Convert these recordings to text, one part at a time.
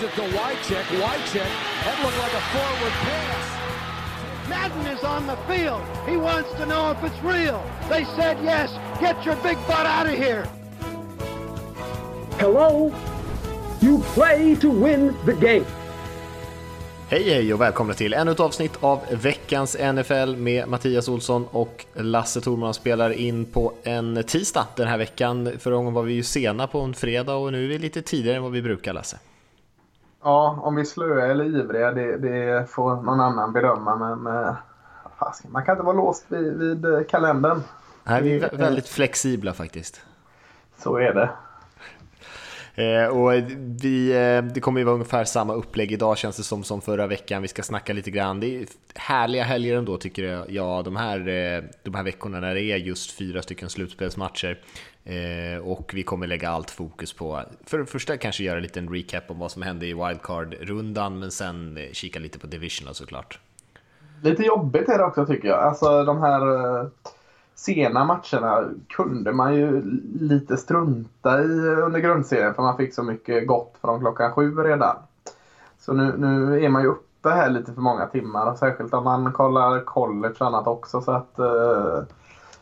Gives it to Wycheck. Wycheck. That looked like a forward pass. Madden is on the field. He wants to know if it's real. They said yes. Get your big butt out of here. Hello? You play to win the game. Hej hej och välkomna till ännu ett avsnitt av veckans NFL med Mattias Olsson och Lasse Thorman spelar in på en tisdag den här veckan. Förra gången var vi ju sena på en fredag och nu är vi lite tidigare än vad vi brukar Lasse. Ja, om vi är slöa eller ivriga det, det får någon annan bedöma men eh, man kan inte vara låst vid, vid kalendern. Nej, vi är väldigt flexibla faktiskt. Så är det. Eh, och vi, eh, det kommer ju vara ungefär samma upplägg idag känns det som, som förra veckan. Vi ska snacka lite grann. Det är härliga helger ändå tycker jag, ja, de, här, eh, de här veckorna när det är just fyra stycken slutspelsmatcher. Eh, och vi kommer lägga allt fokus på, för det första kanske göra en liten recap om vad som hände i wildcard-rundan, men sen eh, kika lite på divisionen såklart. Lite jobbigt är det också tycker jag. Alltså de här eh, sena matcherna kunde man ju lite strunta i under grundserien för man fick så mycket gott från klockan sju redan. Så nu, nu är man ju uppe här lite för många timmar och särskilt om man kollar college och annat också. Så att eh,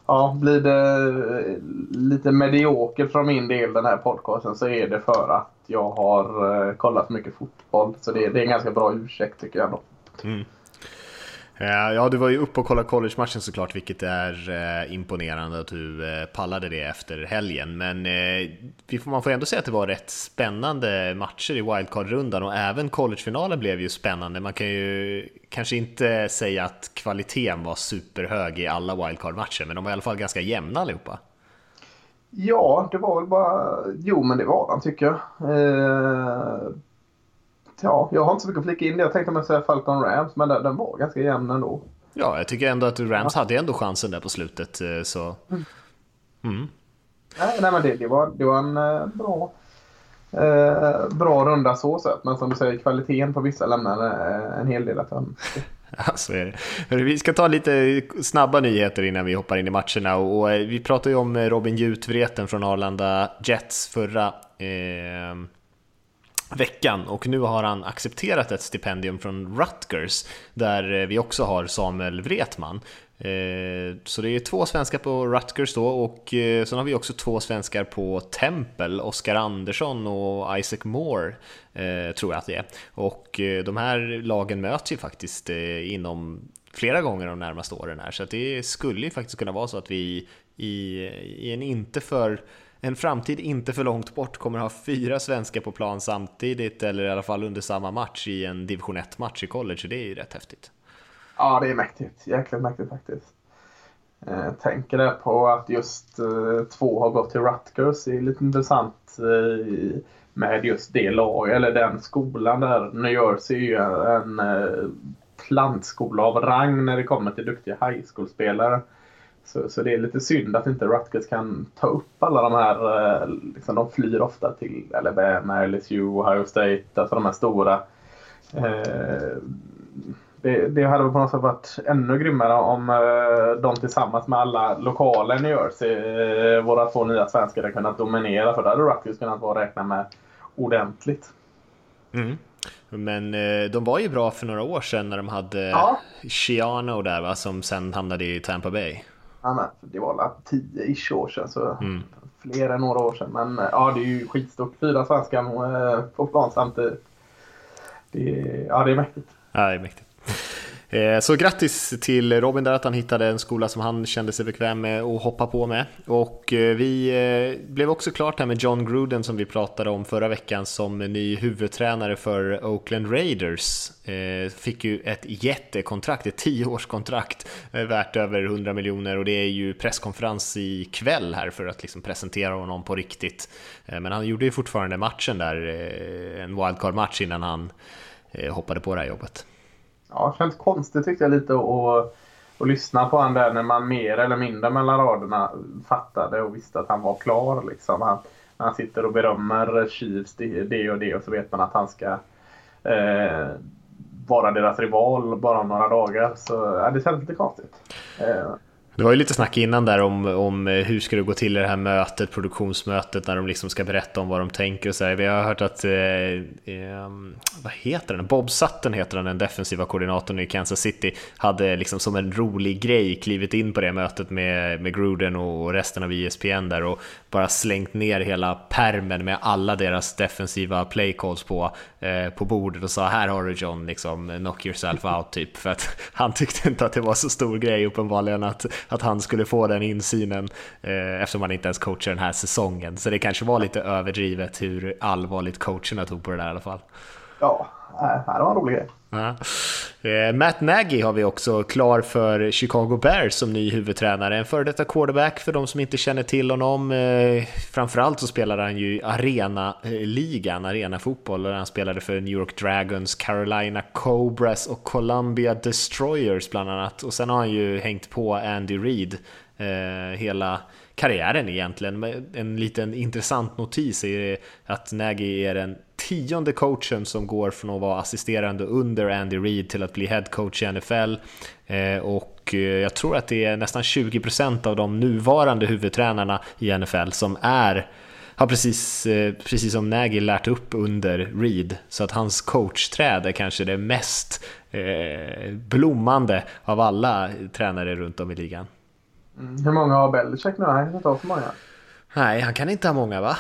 ja, blir det eh, lite mediokert från min del den här podcasten så är det för att jag har eh, kollat mycket fotboll. Så det, det är en ganska bra ursäkt tycker jag ändå. Mm. Eh, ja, du var ju uppe och kollade college-matchen såklart, vilket är eh, imponerande att du eh, pallade det efter helgen. Men man får ändå säga att det var rätt spännande matcher i wildcard-rundan och även collegefinalen blev ju spännande. Man kan ju kanske inte säga att kvaliteten var superhög i alla wildcard-matcher, men de var i alla fall ganska jämna allihopa. Ja, det var väl bara... Jo, men det var den, tycker jag ja, jag har inte så mycket att flika in det. Jag tänkte mig säga Falcon Rams, men den, den var ganska jämn ändå. Ja, jag tycker ändå att Rams ja. hade ändå chansen där på slutet. Eh, så... Mm. Mm. Nej, nej, men det, det, var, det var en eh, bra, eh, bra runda så sett. Men som du säger, kvaliteten på vissa lämnar eh, en hel del att önska. Det. Vi ska ta lite snabba nyheter innan vi hoppar in i matcherna. Och vi pratade ju om Robin Jutvreten från Arlanda Jets förra eh, veckan och nu har han accepterat ett stipendium från Rutgers där eh, vi också har Samuel Wretman. Eh, så det är två svenskar på Rutgers då och eh, sen har vi också två svenskar på Temple, Oskar Andersson och Isaac Moore tror jag att det är. Och de här lagen möts ju faktiskt inom flera gånger de närmaste åren här så det skulle ju faktiskt kunna vara så att vi i, i en inte för en framtid inte för långt bort kommer ha fyra svenskar på plan samtidigt eller i alla fall under samma match i en division 1-match i college. Det är ju rätt häftigt. Ja, det är mäktigt. Jäkligt mäktigt faktiskt. Eh, tänker det på att just eh, två har gått till Rutgers. Det är lite intressant eh, med just det laget, eller den skolan där. New Jersey är ju en eh, plantskola av rang när det kommer till duktiga high school-spelare. Så, så det är lite synd att inte Rutgers kan ta upp alla de här, eh, liksom, de flyr ofta till Alabama, LSU, Ohio State, alltså de här stora. Eh, det, det hade på något sätt varit ännu grymmare om eh, de tillsammans med alla lokala i New Jersey, eh, våra två nya svenskar, hade kunnat dominera. För då hade Rutgers kunnat vara räkna med ordentligt. Mm. Men eh, de var ju bra för några år sedan när de hade ja. Shiano där va, som sen hamnade i Tampa Bay. Ja, men det var väl 10-ish år sedan. Så mm. Fler än några år sedan. Men eh, ja, det är ju skitstort. Fyra svenskar eh, på plan samtidigt. Det, ja, det är mäktigt. Ja, det är mäktigt. Eh, så grattis till Robin där att han hittade en skola som han kände sig bekväm med att hoppa på med. Och eh, vi eh, blev också klart här med John Gruden som vi pratade om förra veckan som ny huvudtränare för Oakland Raiders. Fick ju ett jättekontrakt, ett tioårskontrakt värt över 100 miljoner och det är ju presskonferens ikväll här för att liksom presentera honom på riktigt. Men han gjorde ju fortfarande matchen där, en wildcard-match innan han hoppade på det här jobbet ja, känns konstigt tyckte jag lite att, lyssna på honom där när man mer eller mindre mellan raderna fattade och visste att han var klar. Liksom. Han, han sitter och berömmer Chiefs det, det och det och så vet man att han ska eh, vara deras rival bara om några dagar. Så ja, det känns lite konstigt. Eh. Det var ju lite snack innan där om, om eh, hur ska det gå till i det här mötet, produktionsmötet, när de liksom ska berätta om vad de tänker och så här. Vi har hört att, eh, eh, vad heter den? Bob Sutton heter han, den defensiva koordinatorn i Kansas City, hade liksom som en rolig grej klivit in på det mötet med, med Gruden och resten av ESPN där och bara slängt ner hela permen med alla deras defensiva playcalls på, eh, på bordet och sa här har du John, liksom knock yourself out typ. För att han tyckte inte att det var så stor grej uppenbarligen att, att han skulle få den insynen eh, eftersom han inte ens coachar den här säsongen. Så det kanske var lite överdrivet hur allvarligt coacherna tog på det där i alla fall. Ja, det var en rolig grej. Ja. Eh, Matt Nagy har vi också klar för Chicago Bears som ny huvudtränare. En före detta quarterback för de som inte känner till honom. Eh, framförallt så spelade han ju i arenaligan, eh, arenafotboll, där Han spelade för New York Dragons, Carolina Cobras och Columbia Destroyers bland annat. Och sen har han ju hängt på Andy Reid eh, hela karriären egentligen. En liten intressant notis är att Nagy är den tionde coachen som går från att vara assisterande under Andy Reid till att bli head coach i NFL. Eh, och eh, jag tror att det är nästan 20% av de nuvarande huvudtränarna i NFL som är har precis, eh, precis som Nagy lärt upp under Reid så att hans coachträd är kanske det mest blommande av alla tränare runt om i ligan. Mm. Hur många har Belichick nu? Han kan inte ha så många. Nej, han kan inte ha många va?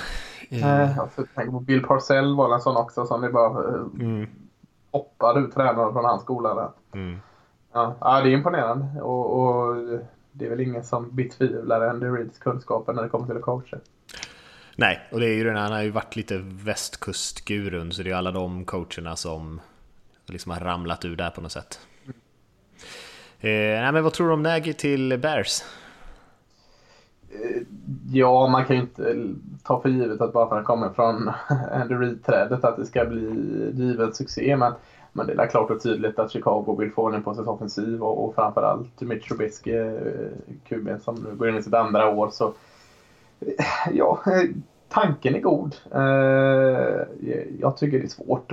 Nej, jag tänker på Bill Parcell var en sån också som det bara eh, mm. hoppade ut tränare från hans skola där. Mm. Ja, ja, det är imponerande och, och, det är väl ingen som betvivlar Andy Reids kunskaper när det kommer till att coacha. Nej, och det är ju den han har ju varit lite västkustgurun så det är alla de coacherna som liksom har ramlat ur där på något sätt. Mm. Eh, nej, men vad tror du om Nagy till Bears? Eh, ja, man kan ju inte ta för givet att bara för att han kommer från Andy Reid-trädet att det ska bli givet succé. Men, men det är klart och tydligt att Chicago vill få ordning på sin offensiv och, och framförallt Mitch Trubisky, eh, QB som nu går in i sitt andra år. Så eh, ja, tanken är god. Jag tycker det är svårt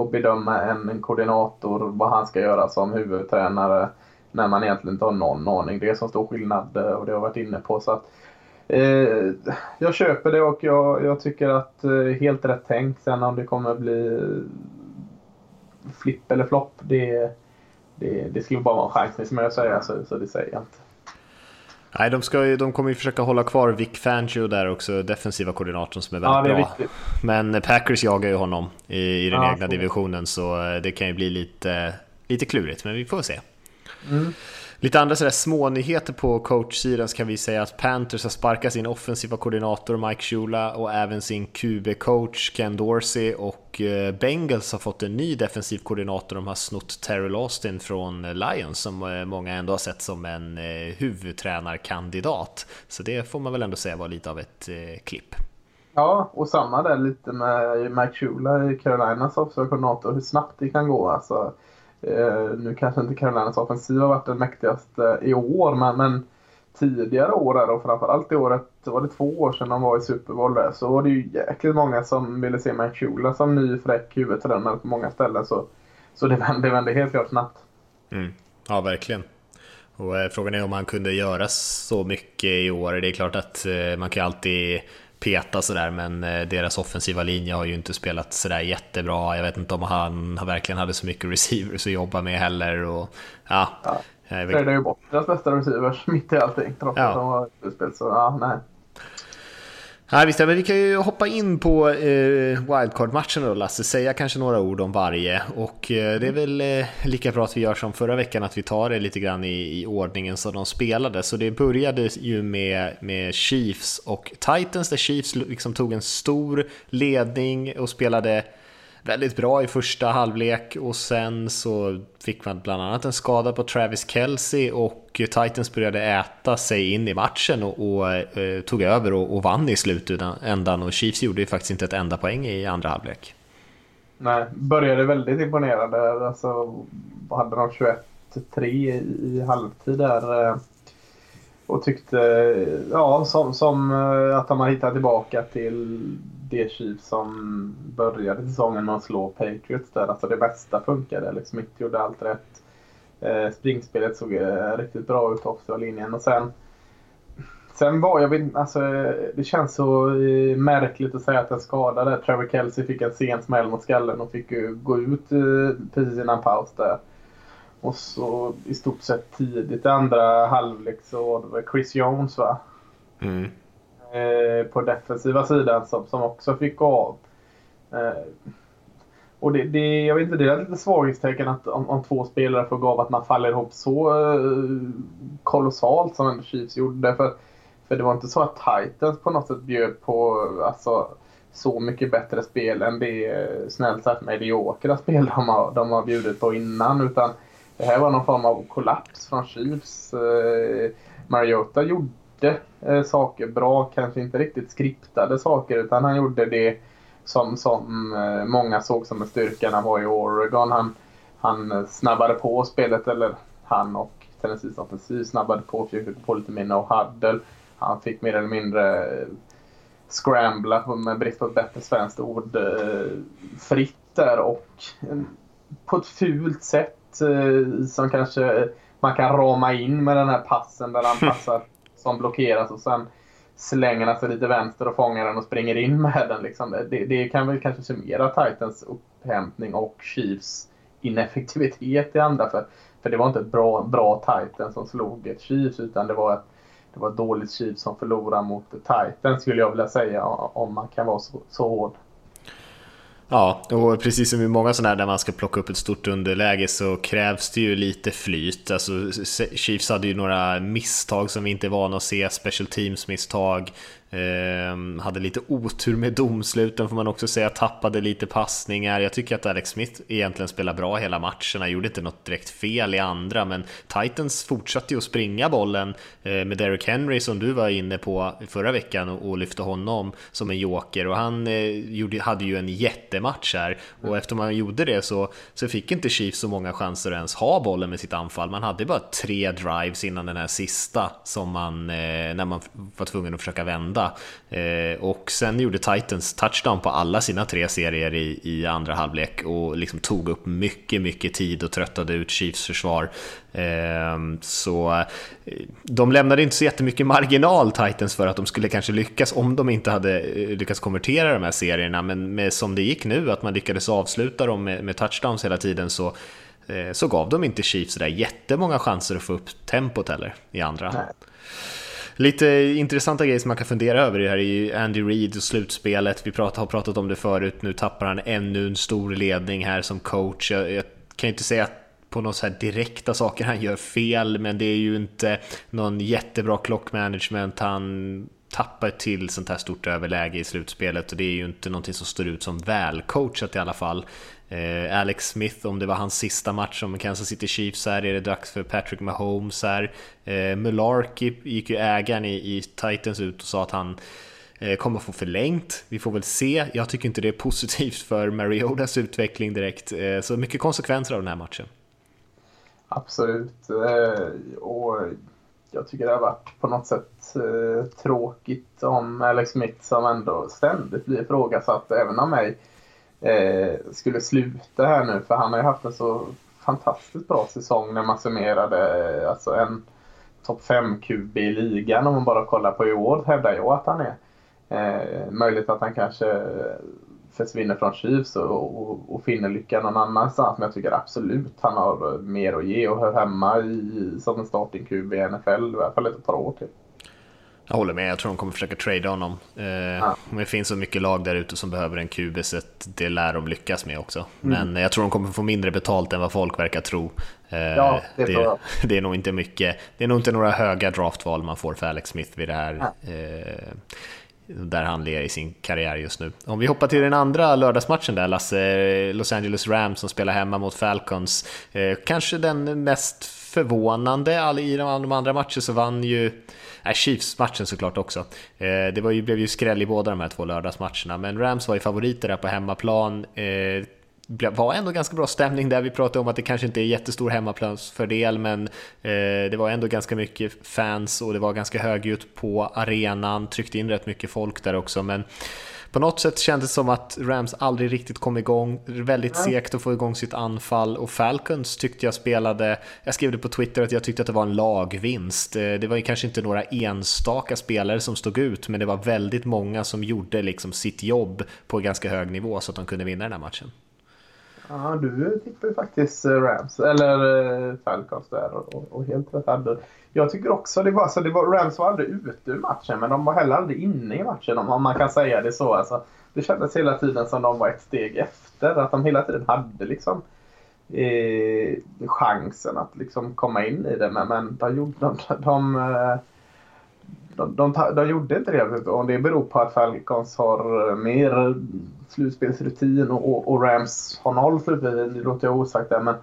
att bedöma en koordinator, vad han ska göra som huvudtränare när man egentligen inte har någon aning. Det är som stor skillnad eh, och det har jag varit inne på. Så att, eh, jag köper det och jag, jag tycker att eh, helt rätt tänkt. Sen om det kommer bli flipp eller flopp, det, det, det skulle bara vara en chansning som jag säger, så, så det säger jag inte. Nej, de, ska ju, de kommer ju försöka hålla kvar Vic Fangio där också, defensiva koordinatorn som är väldigt ja, är bra. Viktigt. Men Packers jagar ju honom i, i den ja, egna divisionen så eh, det kan ju bli lite, lite klurigt, men vi får se. Mm. Lite andra sådär smånyheter på coachsidan så kan vi säga att Panthers har sparkat sin offensiva koordinator Mike Shula och även sin QB-coach Ken Dorsey och eh, Bengals har fått en ny defensiv koordinator. De har snott Terry Austin från Lions som eh, många ändå har sett som en eh, huvudtränarkandidat. Så det får man väl ändå säga var lite av ett klipp. Ja, och samma där lite med Mike Shula i Carolinas offensiva koordinator, hur snabbt det kan gå. Alltså, Eh, Eh, nu kanske inte Carolinas offensiv har varit den mäktigaste i år, men, men tidigare år och framförallt i året, var det två år sedan de var i Super Bowl där, så var det ju jäkligt många som ville se Mike Shula som ny fräck huvudtränare på många ställen. Så, så det, vände, det vände helt klart snabbt. Mm. Ja, verkligen. Och eh, frågan är om han kunde göra så mycket i år. Det är klart att eh, man kan alltid peta sådär, men eh, deras offensiva linje har ju inte spelat sådär jättebra. Jag vet inte om han verkligen hade så mycket receivers att jobba med heller. Och, ja, ja. Vet... ju bort deras bästa receivers mitt i allting, trots ja. att de har utspel. Så ja, nej. Ja, visst, men vi kan ju hoppa in på eh, wildcard-matchen då Lasse, säga kanske några ord om varje. Och eh, det är väl eh, lika bra att vi gör som förra veckan, att vi tar det lite grann i, i ordningen som de spelade. Så det började ju med, med Chiefs och Titans, där Chiefs liksom tog en stor ledning och spelade väldigt bra i första halvlek och sen så fick man bland annat en skada på Travis Kelce och Titans började äta sig in i matchen och, och eh, tog över och, och vann i slutändan och Chiefs gjorde ju faktiskt inte ett enda poäng i andra halvlek. Nej, började väldigt imponerande. Alltså, hade de 21-3 i halvtid där. Eh, och tyckte ja, som, som eh, att de har hittat tillbaka till det Chiefs som började säsongen med att slå Patriots där. Alltså det bästa funkade. Liksom Alex Smith gjorde allt rätt. Eh, springspelet såg eh, riktigt bra ut offensiva linjen och sen Sen var jag vet, alltså, det känns så eh, märkligt att säga att den skadade. Trevor Kelsey fick en sen smäll mot skallen och fick ju gå ut eh, precis innan paus där. Och så i stort sett tidigt i andra halvlek så var det Chris Jones va? Mm. Eh, på defensiva sidan som, som också fick gå av. Eh, och det, det, jag vet inte, det är lite svaghetstecken att om, om två spelare får gå av att man faller ihop så eh, kolossalt som ändå Chiefs gjorde. För, för det var inte så att Titans på något sätt bjöd på alltså, så mycket bättre spel än det eh, snällt sagt mediokra spel de har, de har bjudit på innan. Utan det här var någon form av kollaps från Chiefs. Eh, Mariota gjorde eh, saker bra, kanske inte riktigt skriptade saker utan han gjorde det som, som eh, många såg som en styrka när han var i Oregon. Han, han snabbade på spelet, eller han och Tennessees offensiv snabbade på, fick på lite mer no-huddle. Han fick mer eller mindre eh, scrambla, med brist på ett bättre svenskt ord, eh, fritt där och på ett fult sätt som kanske man kan rama in med den här passen där han passar som blockeras och sen slänger han sig lite vänster och fångar den och springer in med den. Liksom. Det, det kan väl kanske summera Titans upphämtning och Chiefs ineffektivitet i andra. För, för det var inte ett bra, bra Titan som slog ett Chiefs utan det var ett, det var ett dåligt Chiefs som förlorade mot Titan skulle jag vilja säga om man kan vara så, så hård. Ja, och precis som i många sådana här där man ska plocka upp ett stort underläge så krävs det ju lite flyt. Alltså, Chiefs hade ju några misstag som vi inte är vana att se, special teams misstag. Eh, hade lite otur med domsluten får man också säga, tappade lite passningar. Jag tycker att Alex Smith egentligen spelar bra hela matchen, han gjorde inte något direkt fel i andra, men Titans fortsatte ju att springa bollen eh, med Derrick Henry som du var inne på förra veckan och, och lyfte honom som en joker och han eh, gjorde, hade ju en jättematch här och mm. efter man gjorde det så, så fick inte Chiefs så många chanser att ens ha bollen med sitt anfall. Man hade bara tre drives innan den här sista som man, eh, när man var tvungen att försöka vända Eh, och sen gjorde Titans touchdown på alla sina tre serier i, i andra halvlek och liksom tog upp mycket, mycket tid och tröttade ut Chiefs försvar. Ehm, så eh, de lämnade inte så jättemycket marginal Titans för att de skulle kanske lyckas om de inte hade eh, lyckats konvertera de här serierna. Men med, som det gick nu, att man lyckades avsluta dem med, med touchdowns hela tiden så eh, så gav de inte Chiefs där jättemånga chanser att få upp tempot heller i andra. Nej. Lite intressanta grejer som man kan fundera över det här är ju Andy Reid och slutspelet. Vi prat, har pratat om det förut, nu tappar han ännu en stor ledning här som coach. Jag, jag kan ju inte säga att på några så här direkta saker han gör fel, men det är ju inte någon jättebra klockmanagement. Han tappar till sånt här stort överläge i slutspelet och det är ju inte någonting som står ut som välcoachat i alla fall. Eh, Alex Smith, om det var hans sista match som Kansas City Chiefs här, är det dags för Patrick Mahomes här. Eh, Mularkey gick ju ägaren i, i Titans ut och sa att han eh, kommer få förlängt. Vi får väl se. Jag tycker inte det är positivt för Mariotas utveckling direkt. Eh, så mycket konsekvenser av den här matchen. Absolut. Eh, och jag tycker det har varit på något sätt eh, tråkigt om Alex Smith som ändå ständigt blir ifrågasatt även av mig eh, Eh, skulle sluta här nu. För han har ju haft en så fantastiskt bra säsong när man summerade eh, alltså en topp 5 QB i ligan om man bara kollar på i år hävdar jag att han är. Eh, möjligt att han kanske eh, försvinner från Chiefs och, och, och, finner lycka någon annanstans. Men jag tycker absolut han har eh, mer att ge och hör hemma i, som en starting QB i NFL i alla fall ett par år till. Jag håller med, jag tror de kommer försöka trada honom. Eh, ja. Det finns så mycket lag där ute som behöver en QB så det lär de lyckas med också. Mm. Men jag tror de kommer få mindre betalt än vad folk verkar tro. Eh, ja, det, det, det, är nog inte mycket, det är nog inte några höga draftval man får för Alex Smith vid det här ja. eh, där han ler i sin karriär just nu. Om vi hoppar till den andra lördagsmatchen där, Lasse, Los Angeles Rams som spelar hemma mot Falcons. Eh, kanske den mest förvånande, i de andra matcherna så vann ju äh, Chiefs-matchen såklart också. Eh, det var ju, blev ju skräll i båda de här två lördagsmatcherna, men Rams var ju favoriter där på hemmaplan. Eh, var ändå ganska bra stämning där. Vi pratade om att det kanske inte är jättestor hemmaplansfördel, men eh, det var ändå ganska mycket fans och det var ganska högljutt på arenan. Tryckte in rätt mycket folk där också, men på något sätt kändes det som att Rams aldrig riktigt kom igång. Väldigt segt att få igång sitt anfall och Falcons tyckte jag spelade, jag skrev det på Twitter att jag tyckte att det var en lagvinst. Eh, det var ju kanske inte några enstaka spelare som stod ut, men det var väldigt många som gjorde liksom sitt jobb på ganska hög nivå så att de kunde vinna den här matchen. Ja, du ju faktiskt eh, Rams, eller eh, Falcons där och, och helt rätt hade. Jag tycker också det var så, det var, Rams var aldrig ute ur matchen men de var heller aldrig inne i matchen om man kan säga det så. Alltså, det kändes hela tiden som de var ett steg efter, att de hela tiden hade liksom eh, chansen att liksom komma in i det men, men de, de, de, eh, de de, de, de, gjorde inte det. Och det beror på att Falcons har mer slutspelsrutin och, och Rams har noll slutspelsrutin. Det låter jag osagt där. Men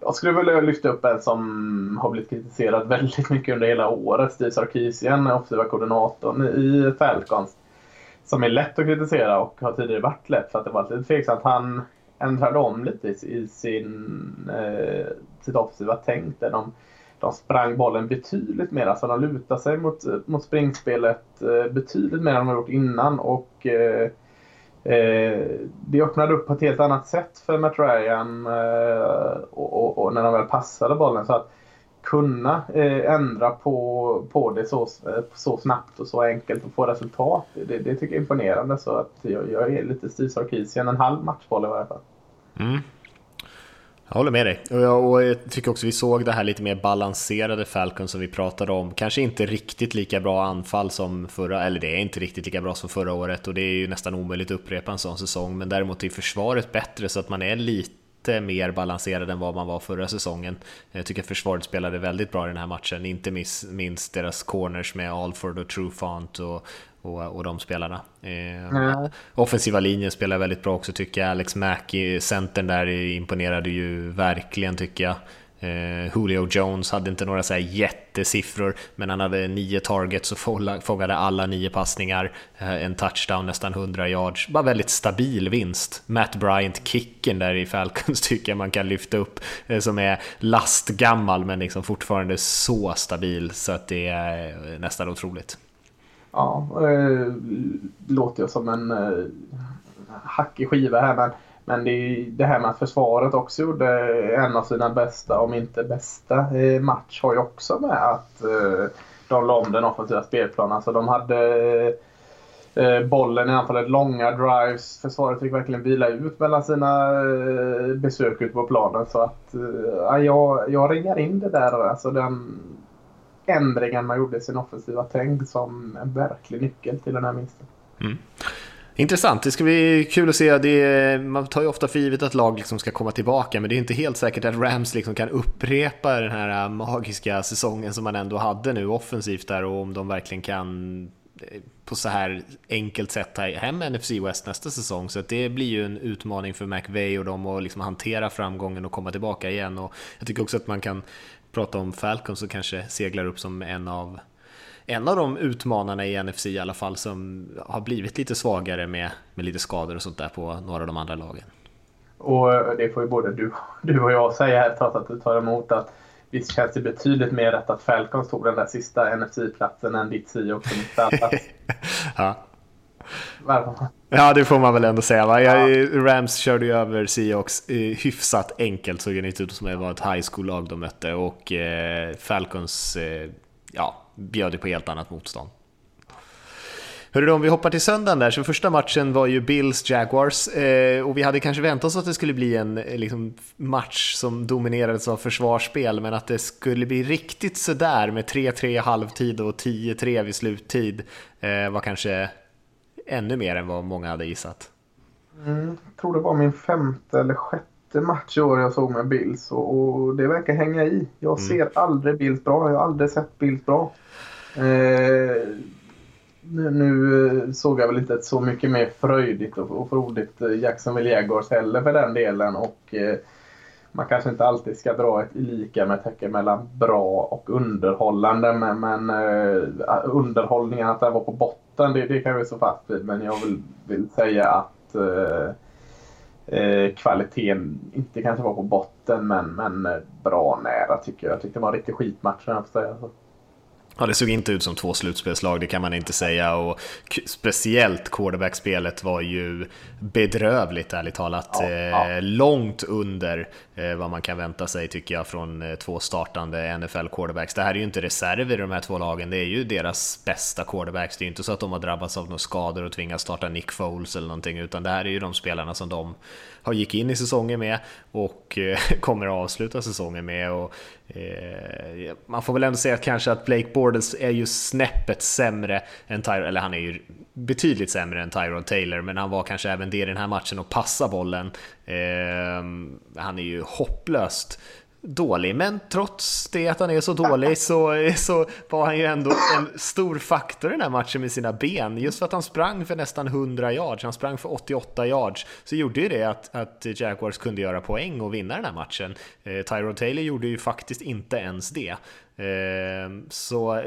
jag skulle vilja lyfta upp en som har blivit kritiserad väldigt mycket under hela året. Steve Sarkisian, offensiva koordinatorn i Falcons. Som är lätt att kritisera och har tidigare varit lätt för att det var lite tveksamt. Han ändrade om lite i sin, eh, sitt offensiva tänk. Där de, de sprang bollen betydligt mer. Alltså de lutade sig mot, mot springspelet eh, betydligt mer än de har gjort innan. Och eh, eh, det öppnade upp på ett helt annat sätt för Matt Ryan eh, och, och, och, när de väl passade bollen. Så att kunna eh, ändra på, på det så, eh, så snabbt och så enkelt och få resultat. Det, det tycker jag är imponerande. Så att jag, jag är lite Steve Sarkisian, en halv matchboll i varje fall. Mm. Jag håller med dig. Och jag, och jag, tycker också vi såg det här lite mer balanserade Falcon som vi pratade om. Kanske inte riktigt lika bra anfall som förra, eller det är inte riktigt lika bra som förra året och det är ju nästan omöjligt att upprepa en sån säsong. Men däremot är försvaret bättre så att man är lite mer balanserad än vad man var förra säsongen. Jag tycker försvaret spelade väldigt bra i den här matchen, inte minst deras corners med Alford och Trufant och och, och de spelarna. Eh, mm. Offensiva linjen spelar väldigt bra också tycker jag. Alex Mack, centern där, imponerade ju verkligen tycker jag. Eh, Julio Jones hade inte några så här jättesiffror, men han hade nio targets och fångade alla nio passningar, eh, en touchdown, nästan 100 yards. Bara väldigt stabil vinst. Matt Bryant, kicken där i Falcons tycker jag man kan lyfta upp, eh, som är lastgammal men liksom fortfarande så stabil så att det är nästan otroligt. Ja, eh, låter jag som en eh, hackig skiva här men, men det, är det här med att försvaret också gjorde en av sina bästa, om inte bästa, eh, match har ju också med att eh, de la om den offensiva spelplanen. Alltså de hade eh, bollen i anfallet, långa drives. Försvaret fick verkligen vila ut mellan sina eh, besök ute på planen. Så att eh, ja, jag, jag ringar in det där. Alltså den, ändringen man gjorde i sin offensiva tänk som en verklig nyckel till den här vinsten. Mm. Intressant, det ska bli kul att se. Det man tar ju ofta för givet att lag liksom ska komma tillbaka, men det är inte helt säkert att Rams liksom kan upprepa den här äh, magiska säsongen som man ändå hade nu offensivt där och om de verkligen kan eh, på så här enkelt sätt ta hem NFC West nästa säsong. Så det blir ju en utmaning för McVay och dem att liksom hantera framgången och komma tillbaka igen. Och jag tycker också att man kan prata om Falcon så kanske seglar upp som en av en av de utmanarna i NFC i alla fall som har blivit lite svagare med, med lite skador och sånt där på några av de andra lagen. Och eh, det får ju både du, du och jag säga här trots att du tar emot att visst känns det betydligt mer rätt att Falcons tog den där sista NFC-platsen än ditt Seahawks ja. Ja, det får man väl ändå säga. Va? Jag, Rams körde ju över Seahawks hyfsat enkelt, såg det inte ut som det var ett high school-lag de mötte. Och eh, Falcons eh, ja, bjöd på helt annat motstånd. Hörru, om vi hoppar till söndagen där, så första matchen var ju Bills Jaguars eh, och vi hade kanske väntat oss att det skulle bli en eh, liksom, match som dominerades av försvarsspel, men att det skulle bli riktigt sådär med 3-3 i halvtid och 10-3 vid sluttid eh, var kanske ännu mer än vad många hade gissat. Mm, jag tror det var min femte eller sjätte match i år jag såg med Bills och, och det verkar hänga i. Jag mm. ser aldrig Bills bra. Jag har aldrig sett Bills bra. Eh, nu, nu, såg jag väl inte så mycket mer fröjdigt och, och frodigt Jacksonville Jaguars heller för den delen. Och, eh, man kanske inte alltid ska dra ett lika med tecken mellan bra och underhållande. Men, men uh, underhållningen, att den var på botten, det, det kan vi stå fast vid. Men jag vill, vill säga att eh, eh, kvaliteten inte kanske var på botten, men, men eh, bra nära tycker jag. Jag tyckte det var en riktig skitmatch, jag får säga så. Ja, det såg inte ut som två slutspelslag, det kan man inte säga. Och speciellt quarterback-spelet var ju bedrövligt, ärligt talat. Ja, ja. Eh, långt under eh, vad man kan vänta sig, tycker jag, från eh, två startande NFL-quarterbacks. Det här är ju inte reserver i de här två lagen, det är ju deras bästa quarterbacks. Det är ju inte så att de har drabbats av några skador och tvingas starta Nick Foles eller någonting, utan det här är ju de spelarna som de har gick in i säsongen med och kommer att avsluta säsongen med. Och, eh, man får väl ändå säga att kanske att Blake Bortles är ju snäppet sämre än Tyrod, eller han är ju betydligt sämre än Tyrod Taylor, men han var kanske även det i den här matchen och passa bollen. Eh, han är ju hopplöst dålig, men trots det att han är så dålig så, så var han ju ändå en stor faktor i den här matchen med sina ben. Just för att han sprang för nästan 100 yards, han sprang för 88 yards, så gjorde ju det att, att Jaguars kunde göra poäng och vinna den här matchen. Eh, Tyrod Taylor gjorde ju faktiskt inte ens det. Eh, så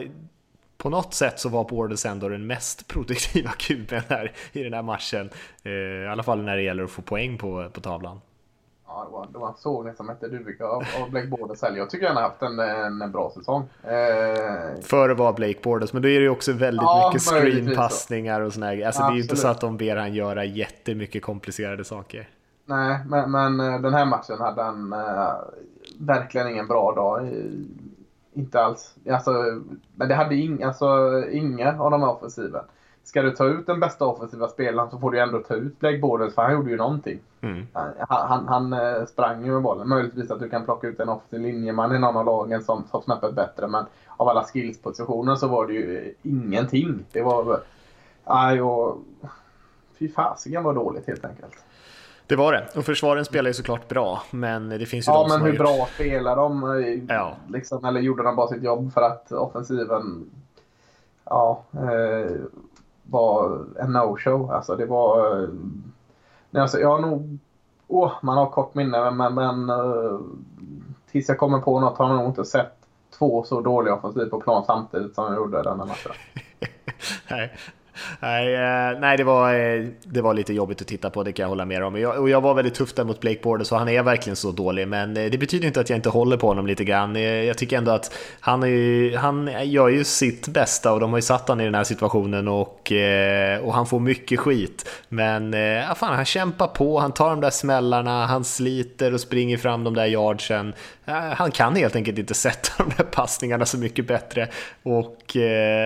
på något sätt så var Bordes ändå den mest produktiva kuben här i den här matchen. Eh, I alla fall när det gäller att få poäng på, på tavlan. Ja, det var, det var såg nästan ett Duvika av, av Blake Borders Jag tycker han har haft en, en, en bra säsong. Eh... Före var Blake Borders, men då är det ju också väldigt ja, mycket screenpassningar och sådär. Alltså, ja, det är ju inte så att de ber han göra jättemycket komplicerade saker. Nej, men, men eh, den här matchen hade han äh, verkligen ingen bra dag. Inte alls. Alltså, men det hade ing, alltså, inga av de här offensiven ska du ta ut den bästa offensiva spelaren så får du ändå ta ut Blake Bortles för han gjorde ju någonting. Mm. Han, han, han, eh, sprang ju med bollen. Möjligtvis att du kan plocka ut en offensiv linjeman i någon av lagen som, som snäppet bättre men av alla skillspositioner så var det ju ingenting. Det var... Aj, och, fy fasiken var dåligt helt enkelt. Det var det. Och försvaren spelar ju såklart bra, men det finns ju Ja, de men som hur bra spelar de? Ja. Liksom, eller gjorde de bara sitt jobb för att offensiven... Ja, eh, var en no-show. Alltså det var... Nej, alltså, jag har nog... Åh, man har kort minne men, men uh, tills jag kommer på något har jag nog inte sett två så dåliga offensiv på plan samtidigt som jag gjorde den här matchen. Nej, Nej, eh, nej det, var, eh, det var lite jobbigt att titta på, det kan jag hålla med om. Jag, och jag var väldigt tuff där mot Blake Border, så han är verkligen så dålig. Men eh, det betyder inte att jag inte håller på honom lite grann. Eh, jag tycker ändå att han, är ju, han gör ju sitt bästa och de har ju satt honom i den här situationen och, eh, och han får mycket skit. Men eh, ja, fan, han kämpar på, han tar de där smällarna, han sliter och springer fram de där yardsen. Han kan helt enkelt inte sätta de där passningarna så mycket bättre och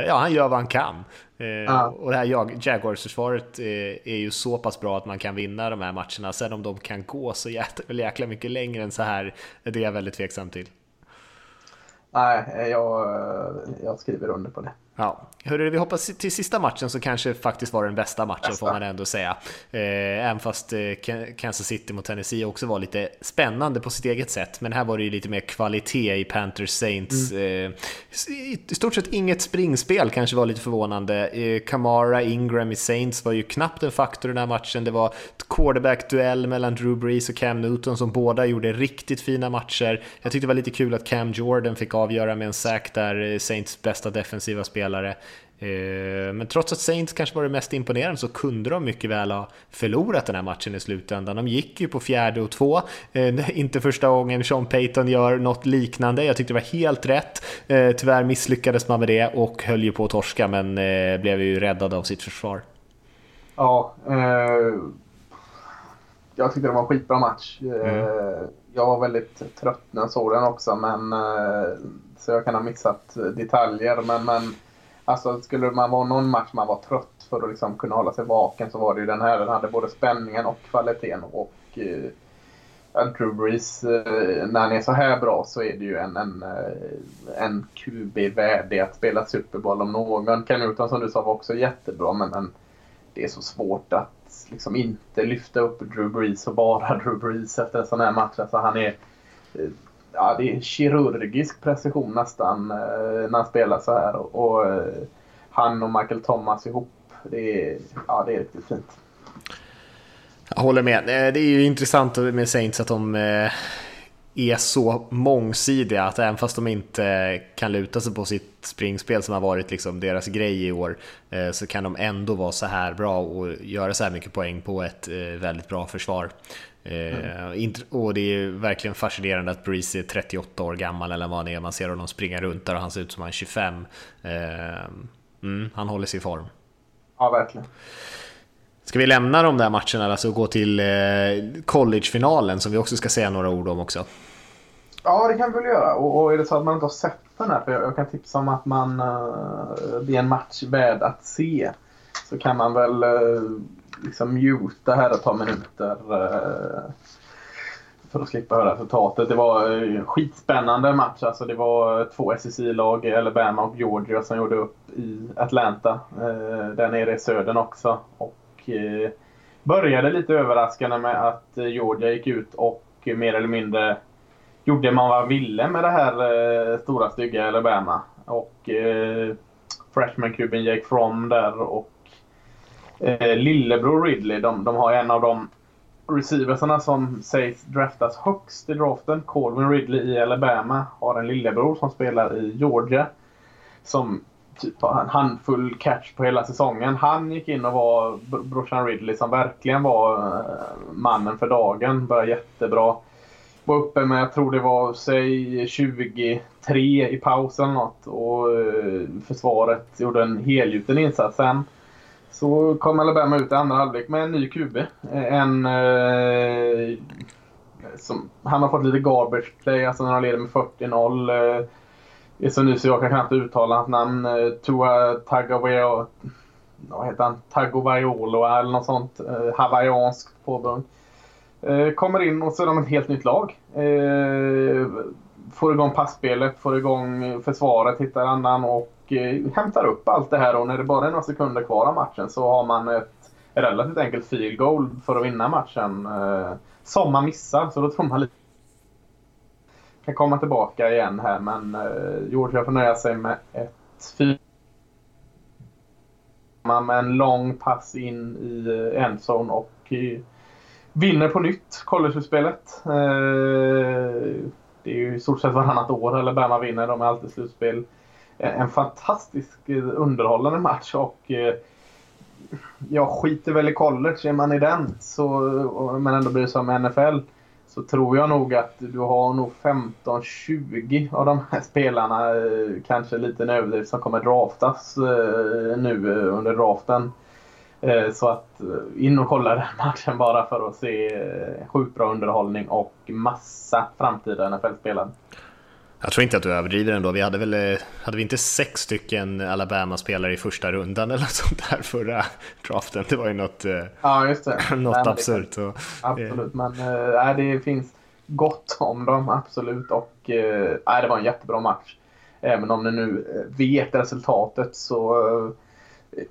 ja, han gör vad han kan. Eh, Och det här Jaguars-försvaret eh, är ju så pass bra att man kan vinna de här matcherna. Sen om de kan gå så jäkla, jäkla mycket längre än så här, det är jag väldigt tveksam till. Nej, jag, jag skriver under på det. Ja, hörru, vi hoppas till sista matchen så kanske faktiskt var den bästa matchen bästa. får man ändå säga. Eh, även fast eh, Kansas City mot Tennessee också var lite spännande på sitt eget sätt. Men här var det ju lite mer kvalitet i Panthers Saints. Mm. Eh, I stort sett inget springspel kanske var lite förvånande. Kamara, Ingram i Saints var ju knappt en faktor i den här matchen. Det var quarterback-duell mellan Drew Brees och Cam Newton som båda gjorde riktigt fina matcher. Jag tyckte det var lite kul att Cam Jordan fick avgöra med en sack där, Saints bästa defensiva spel spelare. Eh, men trots att Saints kanske var det mest imponerande så kunde de mycket väl ha förlorat den här matchen i slutändan. De gick ju på fjärde och två, eh, inte första gången Sean Payton gör något liknande. Jag tyckte det var helt rätt. Eh, tyvärr misslyckades man med det och höll ju på att torska men blev ju räddad av sitt försvar. Ja, eh, jag tyckte det var en skitbra match. Mm. Jag var väldigt trött när jag såg den också men så jag kan ha missat detaljer men, men Alltså skulle man vara någon match man var trött för att liksom kunna hålla sig vaken så var det ju den här. Den hade både spänningen och kvaliteten. Och eh, Drew Brees, eh, när han är så här bra så är det ju en, en, eh, en QB värdig att spela Super Bowl om någon. Ken Newton som du sa var också jättebra men, men det är så svårt att liksom inte lyfta upp Drew Brees och bara Drew Brees efter en sån här match. Alltså han är eh, ja, det är kirurgisk precision nästan eh, när han spelar så här. Och, och eh, han och Michael Thomas ihop, det är, ja, det är riktigt fint. Jag håller med. Eh, det är ju intressant med Saints att de är så mångsidiga att även fast de inte kan luta sig på sitt springspel som har varit liksom deras grej i år så kan de ändå vara så här bra och göra så här mycket poäng på ett väldigt bra försvar. Mm. och det är verkligen fascinerande att Breeze är 38 år gammal eller vad det är. Man ser honom springa runt där och han ser ut som han är 25. Mm, han håller sig i form. Ja, verkligen. Ska vi lämna de där matcherna alltså och gå till collegefinalen som vi också ska säga några ord om också? Ja, det kan vi väl göra. Och, och är det så att man inte har sett den här, för jag, jag kan tipsa om att man, det är en match värd att se, så kan man väl liksom muta här ett par minuter eh, för att slippa höra resultatet. Det var eh, en skitspännande match. Alltså det var två SEC-lag, Alabama och Georgia, som gjorde upp i Atlanta. Eh, där nere i södern också. Och började lite överraskande med att Georgia gick ut och mer eller mindre gjorde man vad ville med det här stora stygga Alabama. Och freshman-kuben Jake From där och eh, lillebror Ridley. De, de har en av de receiversarna som sägs draftas högst i draften. Colvin Ridley i Alabama har en lillebror som spelar i Georgia. Som typ har en handfull catch på hela säsongen. Han gick in och var brorsan Ridley som verkligen var eh, mannen för dagen. Började jättebra var uppe med, jag tror det var, säg 23 i pausen. något. Och eh, försvaret gjorde en helgjuten insats sen. Så kom Alabama ut i andra halvlek med en ny QB. Eh, en... Eh, som, han har fått lite garbage play, alltså när han leder med 40-0. Eh, är så ny så jag kan knappt uttala hans namn. Eh, Tua Tagovailoa. Vad heter han? Tagovailoa eller något sånt. Eh, Hawaiianskt påbund. Eh, kommer in och så är de ett helt nytt lag. Eh, får igång passspelet, får igång försvaret, hittar annan och och eh, hämtar upp allt det här. Och när det bara är några sekunder kvar av matchen så har man ett relativt enkelt field goal för att vinna matchen. Eh, som man missar, så då tror man lite kan komma tillbaka igen här men eh, Georgia får nöja sig med ett fyra med en lång pass in i endzone och vinner på nytt collegespelet. Eh, det är ju i stort sett varannat år eller Alabama vinner. De är alltid slutspel. Eh, en fantastisk eh, underhållande match och eh, jag skiter väl i college. Är man i den så, men ändå bryr sig om NFL så tror jag nog att du har nog 15-20 av de här spelarna, kanske lite överdrivet, som kommer draftas nu under draften. Så att in och kolla den matchen bara för att se sjukt bra underhållning och massa framtida NFL-spelare. Jag tror inte att du överdriver ändå. Vi hade väl, hade vi inte sex stycken Alabama-spelare i första rundan eller sånt där förra draften? Det var ju något, ja, just det. något Nej, absurt. Det, absolut, men äh, det finns gott om dem, absolut. Och äh, det var en jättebra match. Även om ni nu vet resultatet så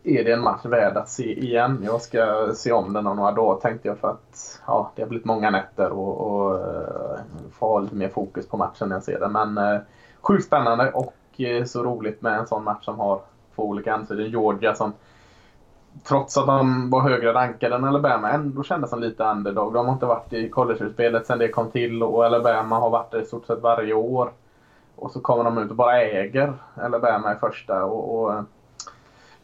är det en match värd att se igen. Jag ska se om den om några dagar tänkte jag för att ja, det har blivit många nätter och, och eh, få ha lite mer fokus på matchen när jag ser den. Men eh, sjukt spännande och eh, så roligt med en sån match som har två olika ansikten. Georgia som trots att de var högre rankade än Alabama ändå kändes som lite underdog. De har inte varit i college-utspelet sedan det kom till och Alabama har varit där i stort sett varje år. Och så kommer de ut och bara äger Alabama i första. och, och